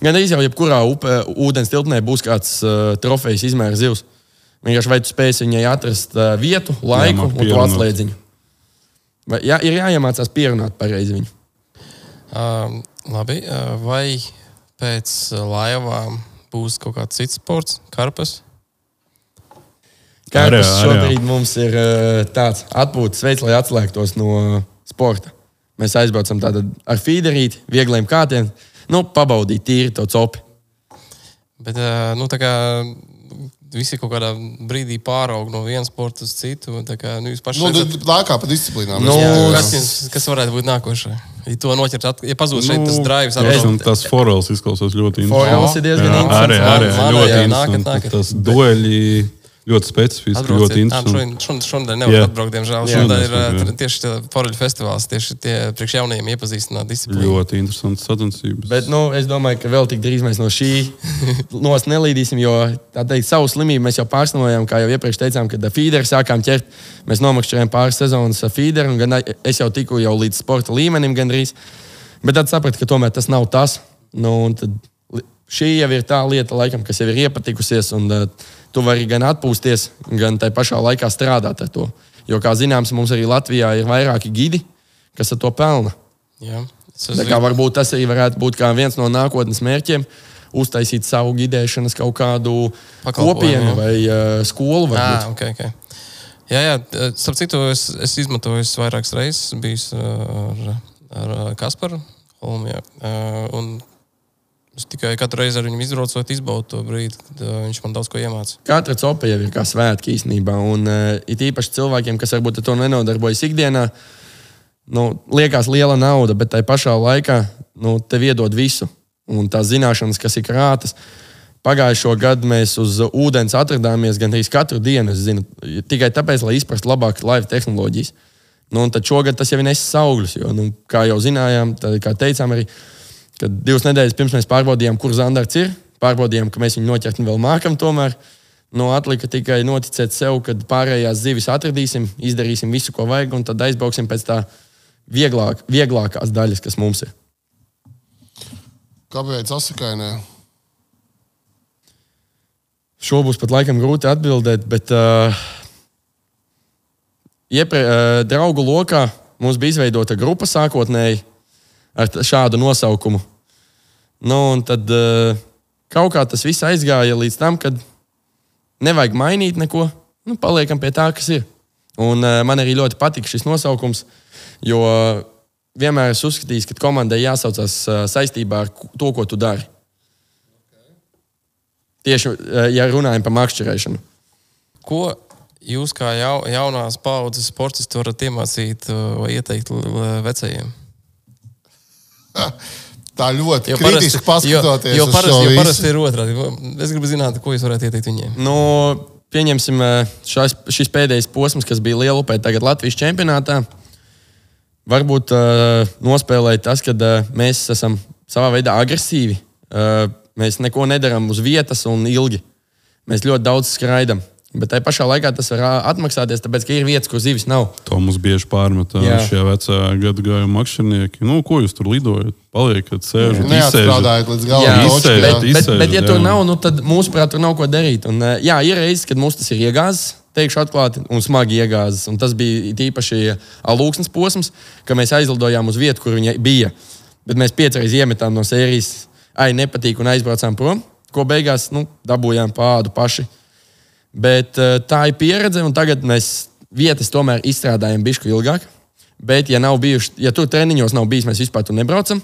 gan arī jau jebkurā upē, ūdens tilpnē būs kāds uh, trofejs izmēra zivs. Vienkārši vai tu spēsi viņai atrast uh, vietu, laiku Jāmāk un atslēdziņu. Vai, jā, ir jāiemācās pierunāt pareizi viņu. Uh, labi, uh, vai pēc laivām būs kaut kāds cits sports, karpas? Arī, šobrīd mums ir uh, tāds atpūtas veids, lai atslēgtos no sporta? Mēs aizbraucam ar feederīti, viegliem kātiem, nu, pabaudīt tīri to copi. Bet, uh, nu, tā kā visi kaut kādā brīdī pāraug no viena sporta uz citu, tā kā nu, jūs paši Nu, d- Lēkā pa disciplīnām. Nu, jā. kas, jums, kas varētu būt nākošais? Ja to noķert, at, ja pazūd šeit tas Nu, drives, es tad un tas forels izklausās ļoti Forels ir diezgan Jā, interesants. Arī, arī man ļoti arī interesanti. nākat, nākat. Tas dueļi ļoti specifiski, ļoti interesanti. Šodien, šodien, nevar Jā. atbraukt, diemžēl. Jā. Šodien ir Jā. tieši tā foreļu festivāls, tieši tie priekš jaunajiem iepazīstināt disciplīnu. Ļoti interesants sacensības. Bet nu, es domāju, ka vēl tik drīz mēs no šī (laughs) nos nelīdīsim, jo tā teikt, savu slimību mēs jau pārslimojām, kā jau iepriekš teicām, kad feederu sākām ķert. Mēs nomakšķerējām pāris sezonas ar feederu, un gan es jau tiku jau līdz sporta līmenim gandrīz. Bet tad sapratu, ka tomēr tas nav tas. Nu, un tad li- šī jau ir tā lieta, laikam, kas jau ir iepatikusies, un uh, tu vari gan atpūsties, gan tai pašā laikā strādāt ar to. Jo, kā zināms, mums arī Latvijā ir vairāki gidi, kas ar to pelna. Jā. Varbūt tas arī varētu būt viens no nākotnes mērķiem. Uztaisīt savu gidēšanas kaut kādu kopienu vai uh, skolu. Ah, varbūt. okay, okay. Jā, jā, starp citu, es, es izmantoju vairākas reizes, bijis ar, ar Kasparu Holmu. jā. Un Es tikai katru reizi ar viņu izbraucot, izbaudu to brīdi, kad uh, viņš man daudz ko iemācīja. Katra copa jau ir kā svētki īstenībā. Un uh, it īpaši cilvēkiem, kas varbūt ar to nenodarbojas ikdienā, nu, liekas liela nauda, bet tai pašā laikā nu, tev iedod visu. Un tās zināšanas, kas ir krātas. Pagājušo gadu mēs uz ūdens atradāmies gandrīz katru dienu. Zinu, tikai tāpēc, lai izprastu labāk laiva tehnoloģijas. Nu, un tad šogad tas jau ir nesis augļus. Jo, nu, kā jau zinājām, tad, kā teicām, arī kad divas nedēļas pirms mēs pārbaudījām, kur zandarts ir, pārbaudījām, ka mēs viņu noķert vēl mākam. Tomēr nu, atlika tikai noticēt sev, kad pārējās zivis atradīsim, izdarīsim visu, ko vajag, un tad aizbrauksim pēc tā vieglāk, vieglākās daļas, kas mums ir. Kāpēc asakainē? Šo būs pat laikam grūti atbildēt, bet uh, iepre, uh, draugu lokā mums bija izveidota grupa sākotnēji ar šādu nosaukumu. Nu, un tad uh, kaut kā tas viss aizgāja līdz tam, kad nevajag mainīt neko, nu, paliekam pie tā, kas ir. Un uh, man arī ļoti patīk šis nosaukums, jo vienmēr esmu uzskatījis, ka komandai jāsaucas uh, saistībā ar to, ko tu dari. Tieši eh, ja runājam par makšķerēšanu. Ko jūs kā jau, jaunās paudzes sportisti varat iemācīt vai ieteikt vecajiem? (laughs) Tā ļoti Jo kritiski paskatoties. jo, jo uz parasti, jo parasti ir otrādi. Es gribu zināt, ko jūs varētu ieteikt viņiem. Nu, pieņemsim eh, šais, šis pēdējais posms, kas bija Lielupē, tagad Latvijas čempionātā. Varbūt uh, nospēlēja tas, ka uh, mēs esam savā veidā agresīvi. Uh, mēs neko nedarām uz vietas un ilgi. Mēs ļoti daudz skraidām. Bet tajā pašā laikā tas var atmaksāties, tāpēc, ka ir vietas, kur zivis nav. To mums bieži pārmet šie vecie gadu gājuma makšķernieki. Nu, ko jūs tur lidojat? Paliekat, sēžat, Neatstrādājot līdz Jā, galam. Izsēžat, jā. izsēžat. Bet, bet ja tur jā. nav, nu, tad mūsuprāt, tur nav ko darīt. Un, jā, ir reizes, kad mums tas ir iegāzis, teikšu atklāti, un smagi iegāzis. Un tas bija īpaši alūksnes posms, ka mēs aizlidojām uz vietu, kur viņa bija. Bet mēs piecreiz iemetām no sērijas, ai, nepatīk, un aizbraucām prom. Ko beigās nu, dabūjām pāri paši. Bet eh, tā ir pieredze, un tagad mēs vietas tomēr izstrādājam bišku ilgāk. Bet, ja, bijuši, ja tur treniņos nav bijis, mēs vispār tur nebraucam.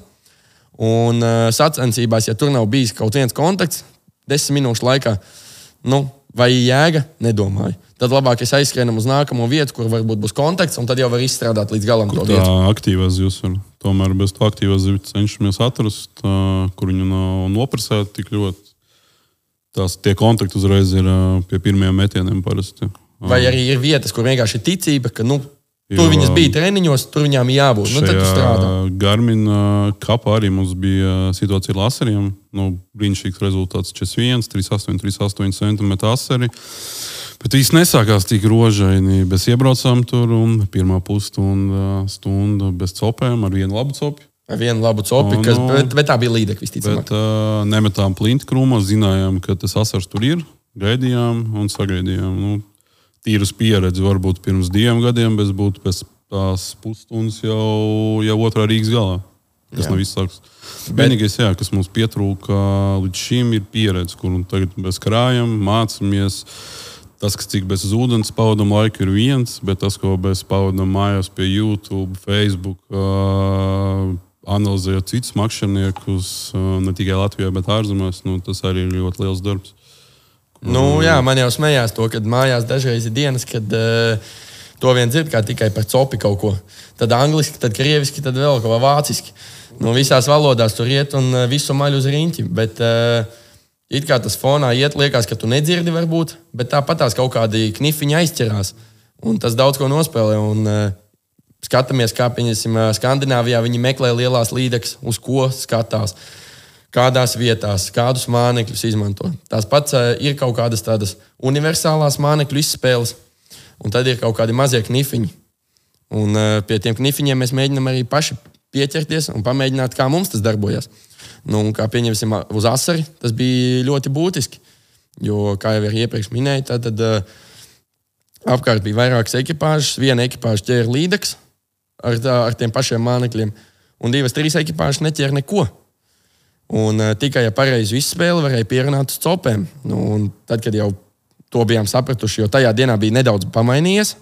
Un uh, sacensībās, ja tur nav bijis kaut viens kontakts, desmit minūšu laikā, nu, vai jēga, nedomāju. Tad labāk es aizskrienam uz nākamo vietu, kur varbūt būs kontakts, un tad jau var izstrādāt līdz galam to Tā vietu. aktīvā zivs. Tomēr bez tā aktīvā zivs cenšamies atrast, kur viņa nav noprasēta tik ļoti. Tās tie kontakti uzreiz ir pie pirmajiem metieniem parasti. Vai arī ir vietas, kur vienkārši ir ticība, ka nu, tur Jo, viņas bija treniņos, tur viņām jābūt. Nu, tad strādā. Garmina kapā arī mums bija situācija ar laseriem. Nu, brīnišķīgs rezultāts 41, 38, 38 cm asari. Bet viss nesākās tik rožaini. Mēs iebraucām tur un pirmā pusstunda stunda bez copēm ar vienu labu copu. Vienu labu copi, O, kas, nu. bet, bet tā bija līdeka visticamāk. Bet uh, nemetām plinti krūmos, zinājām, ka tas asars tur ir. Gaidījām un sagaidījām. Nu, tīras pieredzi varbūt pirms diviem gadiem, bet būtu pēc tās pusstundas jau, jau otrā Rīgas galā. Tas nav izsākts. Vienīgais, jā, kas mums pietrūka līdz šim, ir pieredze, kur nu tagad mēs krājam, mācāmies. Tas, kas cik bez ūdens pavadām laiku, ir viens, bet tas, ko mēs pavadām mājās pie YouTube, Facebook, analizējot citus makšķerniekus, ne tikai Latvijā, bet ārzemēs, nu, tas arī ir ļoti liels darbs. Nu, jā, man jau smējās to, ka mājās dažreiz ir dienas, kad uh, to vien dzird tikai par copi kaut ko. Tad angliski, tad krieviski, tad vēl kaut kā vāciski. Nu, visās valodās tur iet un visu maļu uz riņķi. Bet uh, it kā tas fonā iet, liekas, ka tu nedzirdi varbūt, bet tāpat tās kaut kādi knifiņi aizķerās. Un tas daudz ko nospēlē. Un, uh, skatāmies, kā piemēram Skandināvijā viņi meklē lielās līdzekļus, uz ko skatās kādās vietās, kādus mānekļus izmanto. Tās pats ir kaut kādas tādas universālās mānekļu izspēles, un tad ir kaut kādi mazie knifiņi. Un pie tiem knifiņiem mēs mēģinām arī paši pieķerties un pamēģināt, kā mums tas darbojas. Nu, kā pieņemsim uz asari, tas bija ļoti būtiski. Jo, kā jau iepriekš minēju, tad, tad apkārt bija vairākas ekipāžas. Viena ekipāža ķēra līdzekļus ar, tā- ar tiem pašiem mānekļiem, un divas, trīs ekipāžas neķēra neko. Un uh, tikai ja pareizi izspēle, varēja pierunāt uz copēm. Nu, tad, kad jau to bijām sapratuši, jo tajā dienā bija nedaudz pamainījies,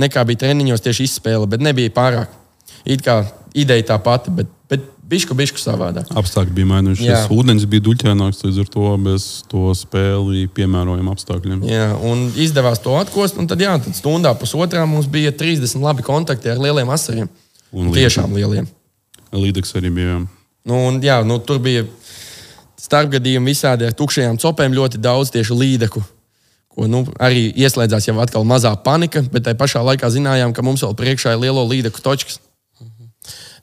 nekā bija treniņos tieši izspēle, bet nebija pārāk. It kā ideja tā pati, bet, bet bišku, bišku savādāk. Apstākļi bija mainījušies. Jā. Ūdens bija duļķēnāks, līdz ar to bez to spēli piemērojam apstākļiem. Jā, un izdevās to atkost, un tad, jā, tad stundā pusotrā mums bija 30 labi kontakti ar lieliem asariem. Un Tiešām lieliem. Līdeks arī bija. Nu, un, jā, nu, tur bija starpgadījumi visādi ar tukšajām copēm, ļoti daudz tieši līdeku. Ko nu, arī ieslēdzās jau atkal mazā panika, bet tajā pašā laikā zinājām, ka mums vēl priekšā ir lielo līdeku točkas.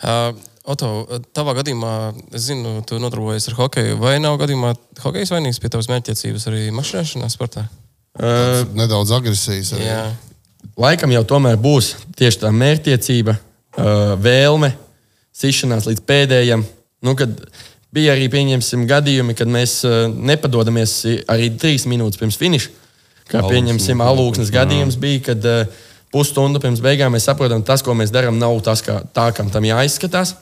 Uh, Oto, tavā gadījumā, es zinu, tu nodarbojies ar hokeju. Vai nav gadījumā hokejs vainīgs pie tavas mērķtiecības arī mašīnā sportā? Uh, Nedaudz agresijas. Arī. Jā. laikam jau tomēr būs tieši tā mērķtiecība, uh, vēlme, sišanās līdz pēdējiem. Nu, kad bija arī pieņemsim, gadījumi, kad mēs uh, nepadodamies arī trīs minūtes pirms finiša. Kā Alūksnes pieņemsim, alūksnes gadījums bija, kad uh, pusstundu pirms beigām mēs saprotam, tas, ko mēs darām, nav tas, kā, tā, kam tam jāizskatās.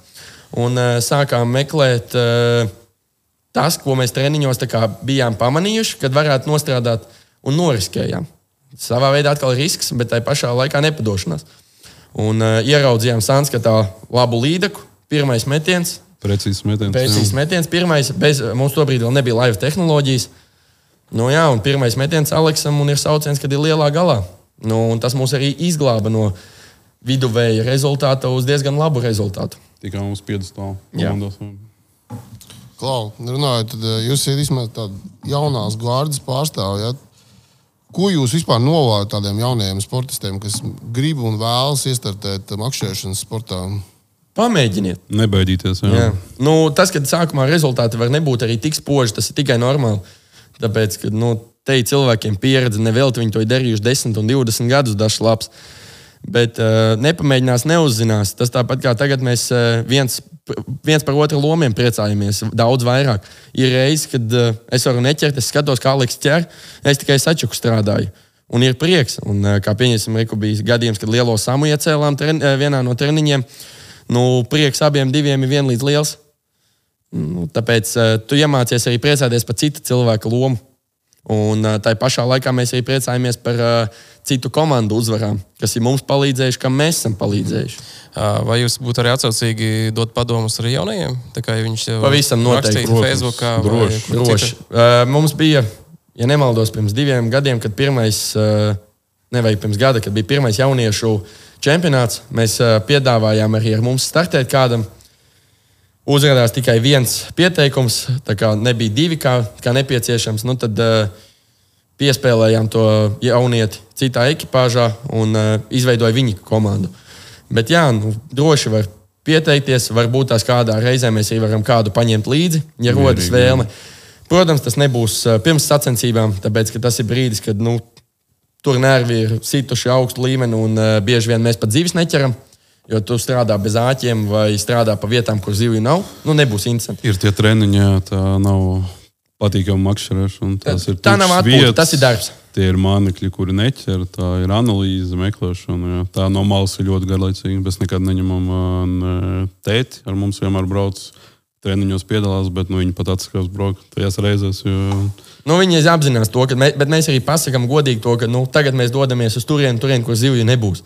Un uh, sākām meklēt uh, tas, ko mēs treniņos bijām pamanījuši, kad varētu nostrādāt un noriskējām. Savā veidā atkal risks, bet tajā pašā laikā nepadošanās. Un uh, ieraudzījām Sanskatā labu līdeku, pirmais metiens, Precīzs metiens. jā. metiens, pirmais, bez, mums tobrīd vēl nebija laiva tehnoloģijas. Nu, jā, un pirmais metiens Aleksam un ir sauciens, kad ir lielā galā. Nu, tas mūs arī izglāba no viduvēja rezultāta uz diezgan labu rezultātu. Tikai mums piedestāv. Jā. komandos. Klau, runājot, tad eh, jūs esat vismaz tādi jaunās gārdas pārstāvji. Ja? Ko jūs vispār novājat tādiem jauniem sportistiem, kas grib un vēlas iestartēt makšķerēšanas sportā? Pamēģiniet! Nebaidīties. Jā. Jā. Nu, tas, ka sākumā rezultāti var nebūt arī tik spoži, tas ir tikai normāli. Tāpēc, ka nu, te ir cilvēkiem pieredze, nevelti viņi to ir darījuši 10 un 20 gadus, dažs labs. Bet uh, nepamēģinās, neuzzinās. Tas tāpat kā tagad mēs uh, viens, viens par otru lomiem priecājamies daudz vairāk. Ir reizes, kad uh, es varu neķert, es skatos, kā Aleks ķer, es tikai sačuku strādāju. Un ir prieks. Un, uh, kā pieņemsim, Riku bija gadījums, kad lielo samu iecēlām tren, uh, vienā no treniņiem. Nu, prieks abiem diviem ir vienlīdz liels. Nu, tāpēc uh, tu iemācies arī priecāties par citu cilvēku lomu. Un tā pašā laikā mēs arī priecājamies par uh, citu komandu uzvarām, kas ir mums palīdzējuši, kam mēs esam palīdzējuši. Vai jūs būtu arī atsaucīgi dot padomus arī jaunajiem? Tā kā viņš jau pavisam noteikti rakstīja Facebookā. droši, droši. Uh, mums bija, ja nemaldos, pirms diviem gadiem, kad pirmais, uh, nevajag pirms gada, kad bija pirmais jauniešu čempionāts, mēs piedāvājām arī ar mums startēt kādam. Uzrādījās tikai viens pieteikums, tā kā nebija divi, kā, kā nepieciešams. Nu, tad uh, piespēlējām to jaunieti citā ekipāžā un uh, izveidoja viņa komandu. Bet jā, nu, droši var pieteikties. Varbūt tās kādā reizē mēs arī varam kādu paņemt līdzi, ja rodas vēlme. Protams, tas nebūs uh, pirms sacensībām, tāpēc tas ir brīdis, kad nu, tur nervi ir situši augstu līmeni un uh, bieži vien mēs pat dzīves neķeram. Jo tu strādā bez āķiem vai strādā pa vietām, kur zivju nav. Nu, nebūs interesanti. Ir tie treniņi, tā nav patīkama makšķerēšana. Ir tā nav atpūta, tas ir darbs. Tie ir mānekļi, kuri neķer, tā ir analīze, meklēšana. Jā. Tā no malas ir ļoti garlaicīga. Mēs nekad neņemam ne, tēti, ar mums vienmēr brauc. Treniņos piedalās, bet nu, viņi pat atskatās braukt tajās reizēs. Jo... Nu, viņi apzinās to, ka mēs, mēs arī pasakām godīgi to, ka nu, tagad mēs dodamies uz turieni, turien, kur zivju nebūs.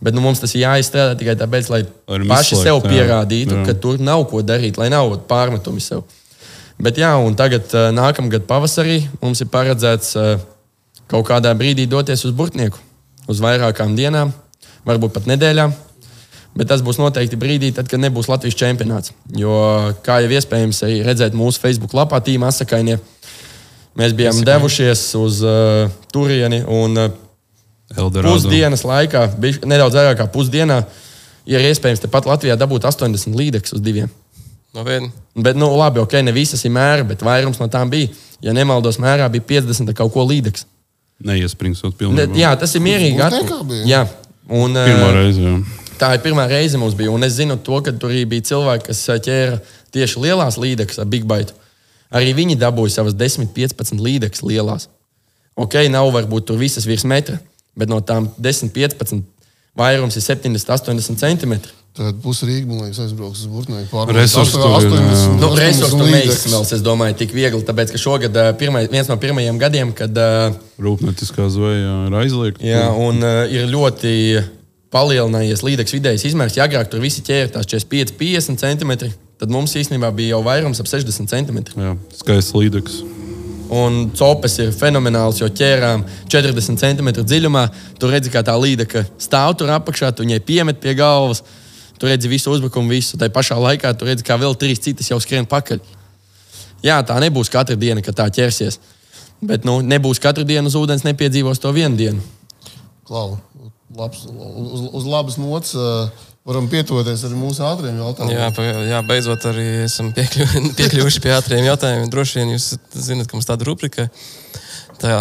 Bet nu, mums tas ir jāizstrādā tikai tāpēc, lai Ar paši izslēgt, sev jā. pierādītu, Jā. ka tur nav ko darīt, lai nav pārmetumi sev. Bet jā, un tagad, ā, nākamgad pavasarī, mums ir paredzēts ā, kaut kādā brīdī doties uz Burtnieku, uz vairākām dienām, varbūt pat nedēļām. Bet tas būs noteikti brīdī, tad, kad nebūs Latvijas čempionāts. Jo, kā jau iespējams redzēt mūsu Facebook lapā, Tīma Asakainie, mēs bijām devušies uz uh, turieni un uh, Eldorado. pusdienas laikā, nedaudz vairāk kā pusdienā, ir iespējams tepat Latvijā dabūt 80 līdzekļus uz diviem. Nopietni. Bet, nu, labi, ok, ne visas ir mēra, bet vairums no tām bija. Ja nemaldos, mērā bija 50 kaut ko līdzekļus. Neiespringstot Ne, pilnībā. jā, tas ir mierīgi. Atpū- bija? Jā, un, Pirmā uh, reize. Jā. tā ir pirmā reize mums bija. Un es zinu to, ka tur bija cilvēki, kas uh, ķēra tieši lielās līdzekļus ar Big Bite. Arī viņi dabūja savas 10, 15 līdzekļus lielās. Ok, nav varbūt tur visas virs metra, bet no tām 10, 15 vairums ir 70, 80 centimetri. Tad pusi Rīga, man liekas, aizbrauks uz ir, jā. Nu, līdzekļus. neizsmels, es domāju, tik viegli. Tāpēc, ka šogad pirmai, viens no pirmajiem gadiem, kad Rūpnieciskā zveja ir aizliegta. jā, un, ir ļoti palielinājies līdzekļu vidējais izmērs. Ja agrāk tur visi ķēra tās 45, 50 centimetri, tad mums īstenībā bija jau vairums ap 60 centimetri. Jā, skaists līdzeklis. Un copes ir fenomenāls, jo ķērām 40 cm dziļumā. Tur redzi, kā tā līnija stāv tur apakšā, tu viņai piemet pie galvas. Tur redzi visu uzbrukumu, visu. Tā pašā laikā tur redzi, kā vēl trīs citas jau skrien pakaļ. Jā, tā nebūs katra diena, kad tā ķersies. Bet nu, nebūs katru dienu uz ūdens, nepiedzīvos to vienu dienu. Klau, labs, uz, uz labas nots uh, varam pietuvoties arī mūsu ātriem jautājumiem. Jā, pa, jā, beidzot arī esam piekļu, (laughs) piekļuvuši pie ātriem jautājumiem. Droši vien jūs zinat, ka mums tāda rubrika. Tā,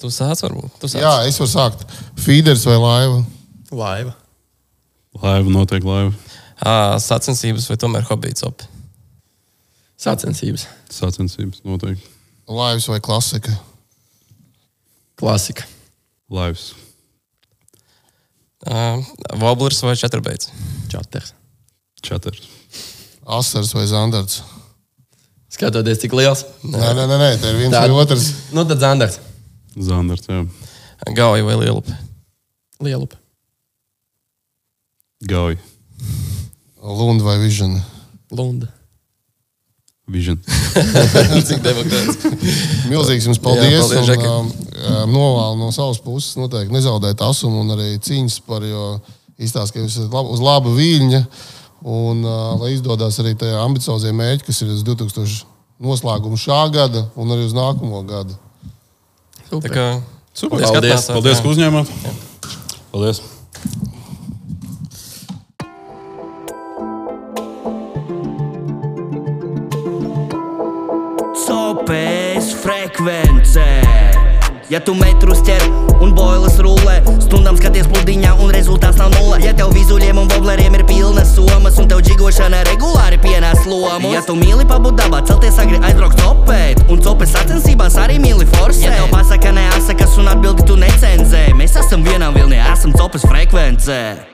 tu sāc varbūt? Tu sāc. Jā, es varu sākt. Feeders vai laiva? Laiva. Laiva notiek laiva. Ā, Sacensības vai tomēr hobijs opi? Sacensības. Sacensības notiek. Laivas vai klasika? Klasika. Laivas. Uh, Voblers vai četrbeidz? Čaters. Četrs. Asars vai Zandarts? Skatoties, cik liels. Nē, nē, nē, nē tā ir viens Tā- vai otrs. Nu, tad Zandars. Zandarts. Jā. Gauja vai lielupa? Lielupa. Gauja. Lunda vai Vižana? Lunda. Vision. (laughs) Cik demokrātiski. Milzīgs jums paldies. Jā, paldies, un, um, um, novēlu no savas puses noteikti nezaudēt asumu un arī cīņas par, jo izstāst, ka jūs esat lab, uz laba viļņa. Un uh, lai izdodas arī tie ambiciozie mērķi, kas ir uz 2000 noslēgumu šā gada un arī uz nākamo gadu. Tā kā Super. Paldies, ka Paldies. Paldies, jā. ka uzņēmāt. Paldies. Frekvencē Ja tu metrus ķer un boilas rullē, stundām skaties pludiņā un rezultāts nav nulle. Ja tev vizuļiem un vobleriem ir pilnas somas un tev džigošana regulāri pienāc lomu. Ja tu mīli pabūt dabā, celties agri aizbraukt copēt un copes sacensībās arī mīli forsēt. Ja tev pasaka neasakas un atbildi tu necenzē, mēs esam vienā vilnī, esam copes frekvencē.